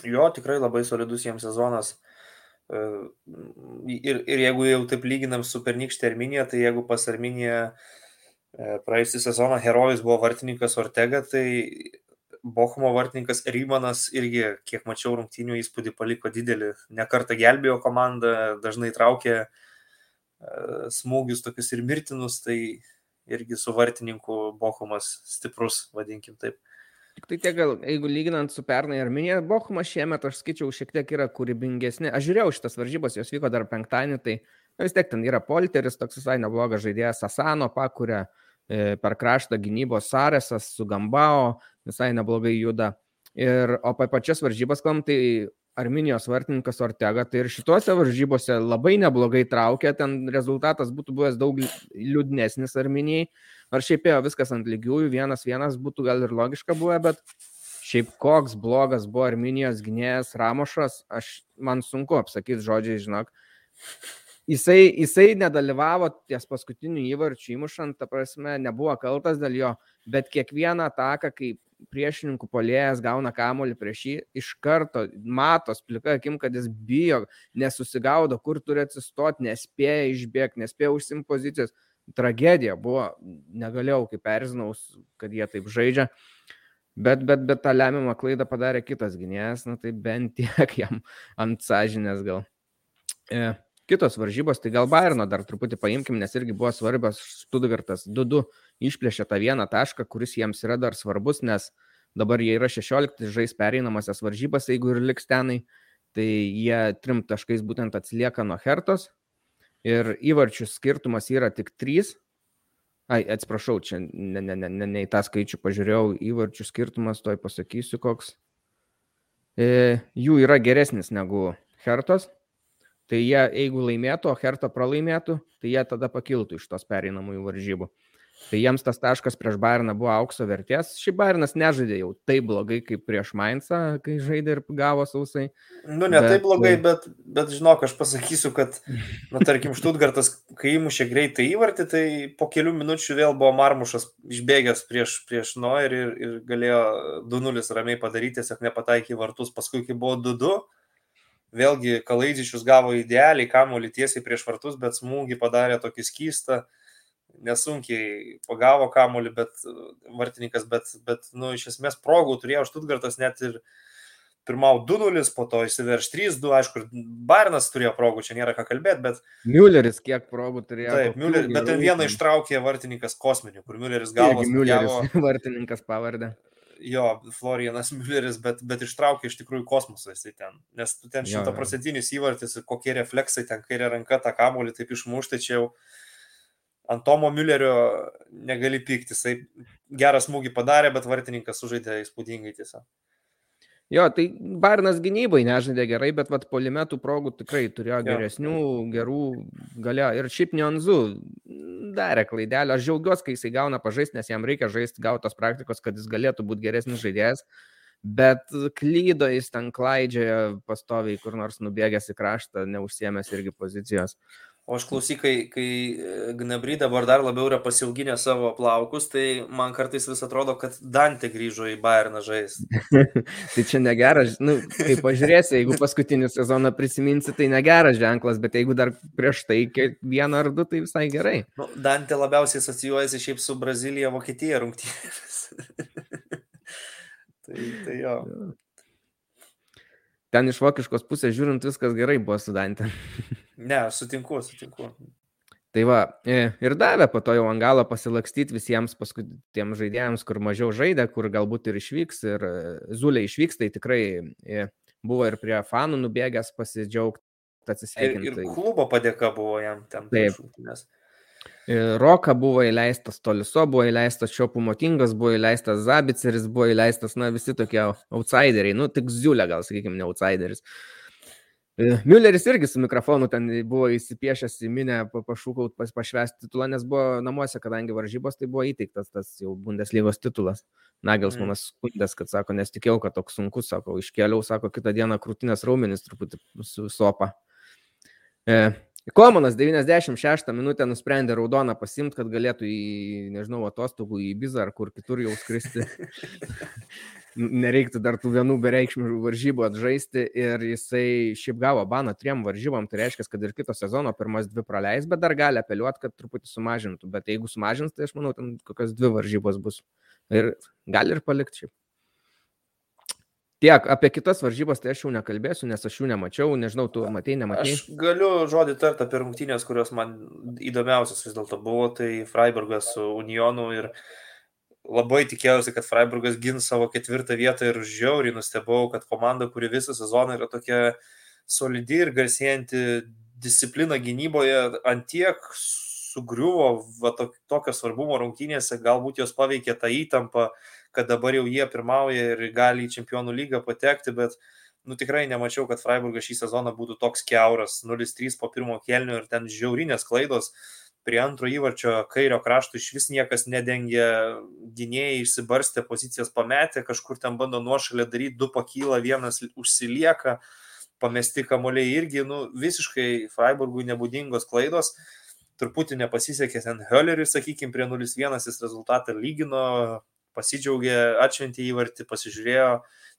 Jo, tikrai labai solidus jiems sezonas. E, ir, ir jeigu jau taip lyginam su pernykštė Arminija, tai jeigu pas Arminiją e, praėjusią sezoną herojus buvo vartininkas Ortega, tai Bochumo vartininkas Rymanas irgi, kiek mačiau, rungtynių įspūdį paliko didelį. Nekartą gelbėjo komandą, dažnai traukė e, smūgius tokius ir mirtinus, tai irgi su vartininku Bochumas stiprus, vadinkim taip. Tik tai tiek gal, jeigu lyginant su pernai Arminija, Bochumas šiemet, aš skaičiau, šiek tiek yra kūrybingesni. Aš žiūrėjau šitas varžybas, jos vyko dar penktadienį, tai nu, vis tiek ten yra Polteris, toks visai neblogas žaidėjas, Asano pakuria e, per kraštą gynybos Saresas su Gambao, visai neblogai juda. Ir, o apie pačias varžybas kalbam, tai Arminijos vartininkas Ortega, tai ir šituose varžybose labai neblogai traukė, ten rezultatas būtų buvęs daug liūdnesnis Arminijai, ar šiaip ėjo viskas ant lygiųjų, vienas vienas būtų gal ir logiška buvę, bet šiaip koks blogas buvo Arminijos gynėjas Ramošas, aš man sunku apsakyti žodžiai, žinok. Jisai, jisai nedalyvavo ties paskutiniu įvarčiu įmušant, ta prasme, nebuvo kaltas dėl jo, bet kiekvieną ataką, kai priešininkų polėjas gauna kamuolį prieš jį, iš karto matos plika akim, kad jis bijo, nesusigaudo, kur turi atsistoti, nespėja išbėgti, nespėja užsim pozicijos. Tragedija buvo, negalėjau kaip erzinaus, kad jie taip žaidžia. Bet, bet, bet tą lemiamą klaidą padarė kitas gynėjas, na tai bent tiek jam ant sąžinės gal. E, kitos varžybos, tai gal Bairno dar truputį paimkim, nes irgi buvo svarbios Stuttgartas 2-2 išplėšė tą vieną tašką, kuris jiems yra dar svarbus, nes dabar jie yra 16, žais pereinamasias varžybas, jeigu ir liks tenai, tai jie trim taškais būtent atsilieka nuo Hertos. ir įvarčių skirtumas yra tik 3. Ai, atsiprašau, čia ne, ne, ne, ne, ne į tą skaičių pažiūrėjau, įvarčių skirtumas, toj pasakysiu koks. E, jų yra geresnis negu Hertos. Tai jie, jeigu laimėtų, o Hertą pralaimėtų, tai jie tada pakiltų iš tos pereinamųjų varžybų. Tai jiems tas taškas prieš Bairną buvo aukso vertės. Šį Bairnas nežaidė jau taip blogai kaip prieš Mainzą, kai žaidė ir gavo sausai. Nu, ne bet... taip blogai, bet, bet žinok, aš pasakysiu, kad, na, tarkim, Štutgartas, kai įmušė greitai įvartį, tai po kelių minučių vėl buvo Marmušas išbėgęs prieš, prieš Noerį ir, ir galėjo 2-0 ramiai padaryti, tiesiog nepataikė vartus. Paskui, kai buvo 2-2, vėlgi Kalaidžičius gavo idealiai kamuolį tiesiai prieš vartus, bet smūgį padarė tokį skystą nesunkiai pagavo kamuolį, bet vartininkas, bet, bet nu, iš esmės progų turėjo Štutgartas net ir pirmau 2-0, po to įsiverš 3-2, aišku, Barnas turėjo progų, čia nėra ką kalbėti, bet... Mülleris kiek progų turėjo. Taip, Mülleris, bet ten vieną ištraukė vartininkas kosminių, kur Mülleris gavo... Mülleris, gavo... vartininkas pavardę. Jo, Florianas Mülleris, bet, bet ištraukė iš tikrųjų kosmosą jisai ten, nes ten šimtaprocentinis įvartis, kokie refleksai ten kairė ranka tą kamuolį taip išmušti, čia jau ant Tomo Müllerio negali pykti. Jisai gerą smūgį padarė, bet vartininkas sužaidė įspūdingai tiesiog. Jo, tai Barnas gynybai nežaidė gerai, bet vat polimetų progų tikrai turėjo geresnių, jo. gerų galėjo. Ir šiaip Nionzu darė klaidelę. Aš džiaugiuosi, kai jisai gauna pažaisti, nes jam reikia žaisti gautos praktikos, kad jis galėtų būti geresnis žaidėjas. Bet klydo jis ten klaidžioje pastoviai, kur nors nubėgęs į kraštą, neužsiemęs irgi pozicijos. O aš klausyk, kai, kai e, Gnabry dabar dar labiau yra pasilginę savo plaukus, tai man kartais vis atrodo, kad Dantė grįžo į Bayerną žaisti. tai čia negeras, nu, kai pažiūrėsi, jeigu paskutinį sezoną prisiminsi, tai negeras ženklas, bet jeigu dar prieš tai vieną ar du, tai visai gerai. Nu, Dantė labiausiai asocijuojasi šiaip su Brazilija, Vokietija rungtynėmis. tai, tai jo. Ten iš vokiškos pusės žiūrint viskas gerai buvo su Dantė. Ne, sutinku, sutinku. Tai va, e, ir davė po to jau ant galo pasilakstyti visiems paskutiems žaidėjams, kur mažiau žaidė, kur galbūt ir išvyks, ir e, Zulė išvyks, tai tikrai e, buvo ir prie fanų nubėgęs pasidžiaugti, atsisveikinti. Ir, ir klubo padėka buvo jam ten. Taip. Nes... Roka buvo įleistas Toliso, buvo įleistas Čiopų Motingas, buvo įleistas Zabiceris, buvo įleistas, na, visi tokie outsideriai, nu, tik Ziulė gal, sakykime, ne outsideris. Uh, Mülleris irgi su mikrofonu ten buvo įsipiešęs į minę pašūkaut pas, pašvesti titulą, nes buvo namuose, kadangi varžybos, tai buvo įteiktas tas jau Bundeslygos titulas. Nagelsmanas mm. skundės, kad sako, nesitikėjau, kad toks sunkus, sako, iškėliau, sako, kitą dieną krūtinės raumenis truputį su sopa. E, Komanas 96 minutę nusprendė raudoną pasimti, kad galėtų į, nežinau, atostogų į Bizą ar kur kitur jau skristi. Nereiktų dar tų vienų bereikšmių varžybų atžaisti ir jisai šiaip gavo baną triem varžybom, tai reiškia, kad ir kito sezono pirmas dvi praleis, bet dar gali apeliuoti, kad truputį sumažintų. Bet jeigu sumažins, tai aš manau, ten kokios dvi varžybos bus. Ir gali ir palikti šiaip. Tiek, apie kitas varžybas tai aš jau nekalbėsiu, nes aš jų nemačiau, nežinau, tu matei, nematai. Aš galiu žodį tarti apie rungtynės, kurios man įdomiausias vis dėlto buvo, tai Freiburgas su Unionu ir labai tikėjausi, kad Freiburgas gins savo ketvirtą vietą ir žiauriai nustebau, kad komanda, kuri visą sezoną yra tokia solidi ir garsėjanti disciplina gynyboje, antiek sugriuvo va, to, tokio svarbumo rungtynėse, galbūt jos paveikė tą įtampą, kad dabar jau jie pirmauja ir gali į čempionų lygą patekti, bet nu, tikrai nemačiau, kad Freiburgas šį sezoną būtų toks keuras, 0-3 po pirmo kelnių ir ten žiaurinės klaidos. Prie antro įvarčio kairio krašto iš vis niekas nedengė, gynėjai išsibarstė, pozicijas pametė, kažkur ten bando nuošalę daryti, du pakyla, vienas užsilieka, pamesti kamuoliai irgi, nu, visiškai Freiburgui nebūdingos klaidos truputį nepasisekė ten Hölleriui, sakykime, prie 0-1 jis rezultatą lygino, pasidžiaugė, atšventė įvartį, pasižiūrėjo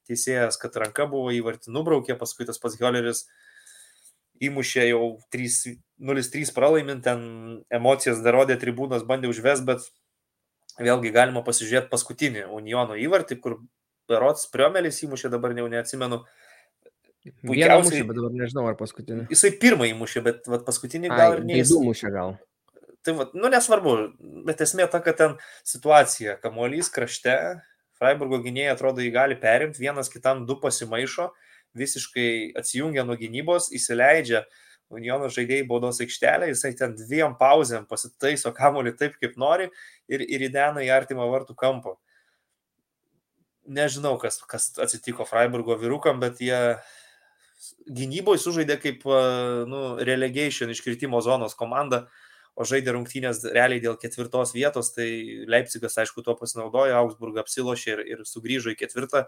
teisėjas, kad ranka buvo įvartį, nubraukė, paskui tas pats Hioleris įmušė jau 0-3 pralaimint, ten emocijas dar rodė tribūnas, bandė užves, bet vėlgi galima pasižiūrėti paskutinį Uniono įvartį, kur Berots Priomelis įmušė, dabar jau neatsimenu. Puikiausiai, bet dabar nežinau, ar paskutinį. Jisai pirmą įmušė, bet vat, paskutinį gal Ai, ir neįmušė. Du mušė gal tai va, nu nesvarbu, bet esmė ta, kad ten situacija, kamuolys krašte, Freiburgo gynėjai atrodo jį gali perimti, vienas kitam du pasimaišo, visiškai atsijungia nuo gynybos, įsileidžia Uniono žaidėjai baudos aikštelė, jisai ten dviem pauzėm pasitaiso kamuolį taip, kaip nori ir, ir įdena į artimą vartų kampą. Nežinau, kas, kas atsitiko Freiburgo vyrukam, bet jie gynyboje sužaidė kaip nu, relegation iškritimo zonos komanda, o žaidė rungtynės realiai dėl ketvirtos vietos, tai Leipzigas, aišku, tuo pasinaudojo, Augsburgą apsilošė ir, ir sugrįžo į ketvirtą,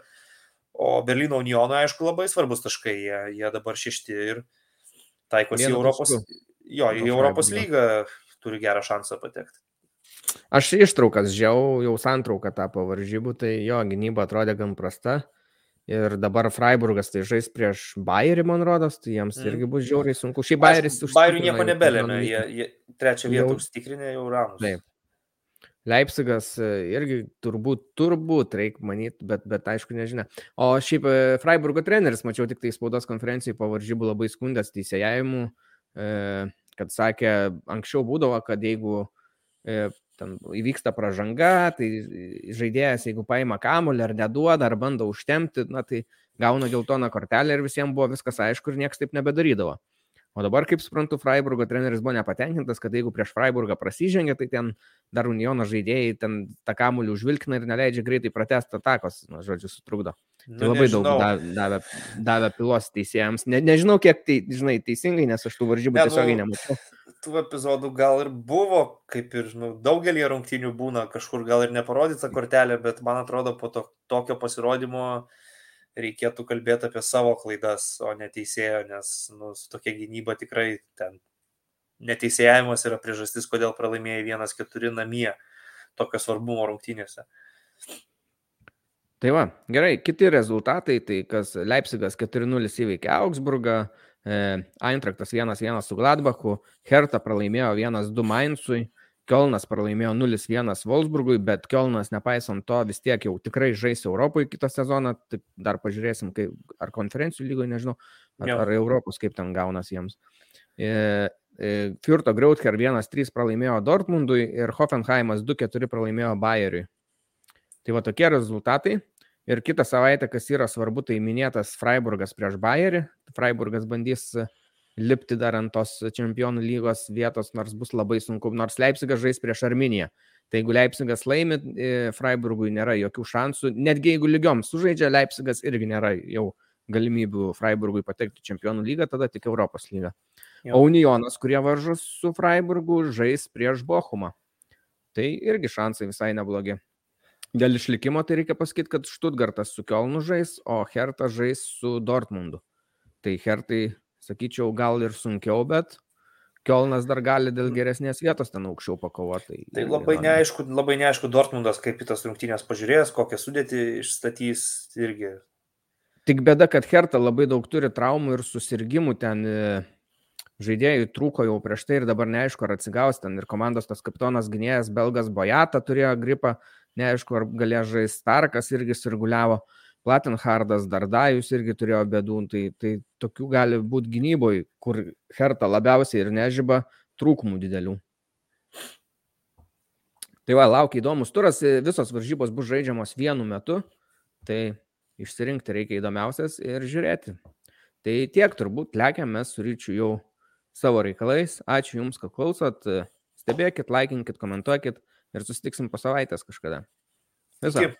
o Berlyno Unionui, aišku, labai svarbus taškai, jie, jie dabar šešti ir, taikosi į Europos, jo, į Europos lygą turi gerą šansą patekti. Aš ištraukas žiau, jau santrauką tapo varžybų, tai jo gynyba atrodė gan prasta. Ir dabar Freiburgas tai žais prieš Bayerį, man rodos, tai jiems mm. irgi bus žiauriai sunku. Šiaip Bayeris už... Bayerių nieko nebelėmė, jie, jie trečią vietą jau... užtikrinė jau ramus. Taip. Leipzigas e, irgi turbūt, turbūt reikia manyti, bet, bet aišku nežinia. O šiaip e, Freiburgo treneris, mačiau tik tai spaudos konferencijai po varžybų labai skundęs teisėjavimu, e, kad sakė, anksčiau būdavo, kad jeigu ten įvyksta pažanga, tai žaidėjas, jeigu paima kamuolį ar neduoda, ar bando užtemti, na tai gauna geltoną kortelę ir visiems buvo viskas aišku ir niekas taip nebedarydavo. O dabar, kaip suprantu, Freiburgo treneris buvo nepatenkintas, kad jeigu prieš Freiburgą prasižengia, tai ten dar Uniono žaidėjai ten tą kamuolį užvilkina ir neleidžia greitai pratesti atakos, na, žodžiu, sutrukdo. Nu, tai labai nežinau. daug davė, davė pilos teisėjams. Ne, nežinau, kiek tai, žinai, teisingai, nes aš tų varžybų ne, tiesiogiai nu, nemačiau. Tų epizodų gal ir buvo, kaip ir nu, daugelį rungtynių būna, kažkur gal ir neparodyta kortelė, bet man atrodo, po to, tokio pasirodymo reikėtų kalbėti apie savo klaidas, o ne teisėjo, nes nu, su tokia gynyba tikrai ten neteisėjimas yra priežastis, kodėl pralaimėjai vienas keturi namie tokio svarbumo rungtynėse. Tai va, gerai, kiti rezultatai, tai kas Leipzigas 4-0 įveikė Augsburgą, e, Eintraktas 1-1 su Gladbachu, Hertha pralaimėjo 1-2 Mainzui, Kielnas pralaimėjo 0-1 Wolfsburgui, bet Kielnas, nepaisant to, vis tiek jau tikrai žais Europoje kitą sezoną. Taip, dar pažiūrėsim, kaip, ar konferencijų lygoje, nežinau, ar, jau. ar Europos, kaip ten gaunas jiems. E, e, Fjurto Grautker 1-3 pralaimėjo Dortmundui ir Hoffenheimas 2-4 pralaimėjo Bayeriui. Tai va tokie rezultatai. Ir kitą savaitę, kas yra svarbu, tai minėtas Freiburgas prieš Bayerį. Freiburgas bandys lipti dar ant tos čempionų lygos vietos, nors bus labai sunku, nors Leipzigas žais prieš Arminiją. Tai jeigu Leipzigas laimi, e, Freiburgui nėra jokių šansų, netgi jeigu lygiom sužaidžia, Leipzigas irgi nėra jau galimybių Freiburgui patekti čempionų lygą, tada tik Europos lygą. O Unionas, kurie varžos su Freiburgu, žais prieš Bochumą. Tai irgi šansai visai neblogi. Dėl išlikimo tai reikia pasakyti, kad Štutgartas su Kielnu žais, o Hertha žais su Dortmundu. Tai Hertai sakyčiau, gal ir sunkiau, bet Kielnas dar gali dėl mm. geresnės vietos ten aukščiau pakovoti. Tai, tai labai neaišku, labai neaišku Dortmundas, kaip į tas rungtynės pažiūrės, kokią sudėtį išstatys irgi. Tik bėda, kad Herta labai daug turi traumų ir susirgymų ten e, žaidėjų trūko jau prieš tai ir dabar neaišku, ar atsigaus ten ir komandos tas kapitonas gynėjas Belgas Bojata turėjo gripą, neaišku, ar galėjo žaisti Starkas irgi sirguliavo. Uh, Platenhardas, Dardajus irgi turėjo bėdų, tai, tai tokių gali būti gynyboje, kur Herta labiausiai ir nežyba trūkumų didelių. Tai va, laukia įdomus turas, visos varžybos bus žaidžiamos vienu metu, tai išsirinkti reikia įdomiausias ir žiūrėti. Tai tiek turbūt lekiam mes su ryčiu jau savo reikalais. Ačiū Jums, kad klausot. Stebėkit, laikinkit, komentuokit ir susitiksim po savaitės kažkada. Visą. Kaip.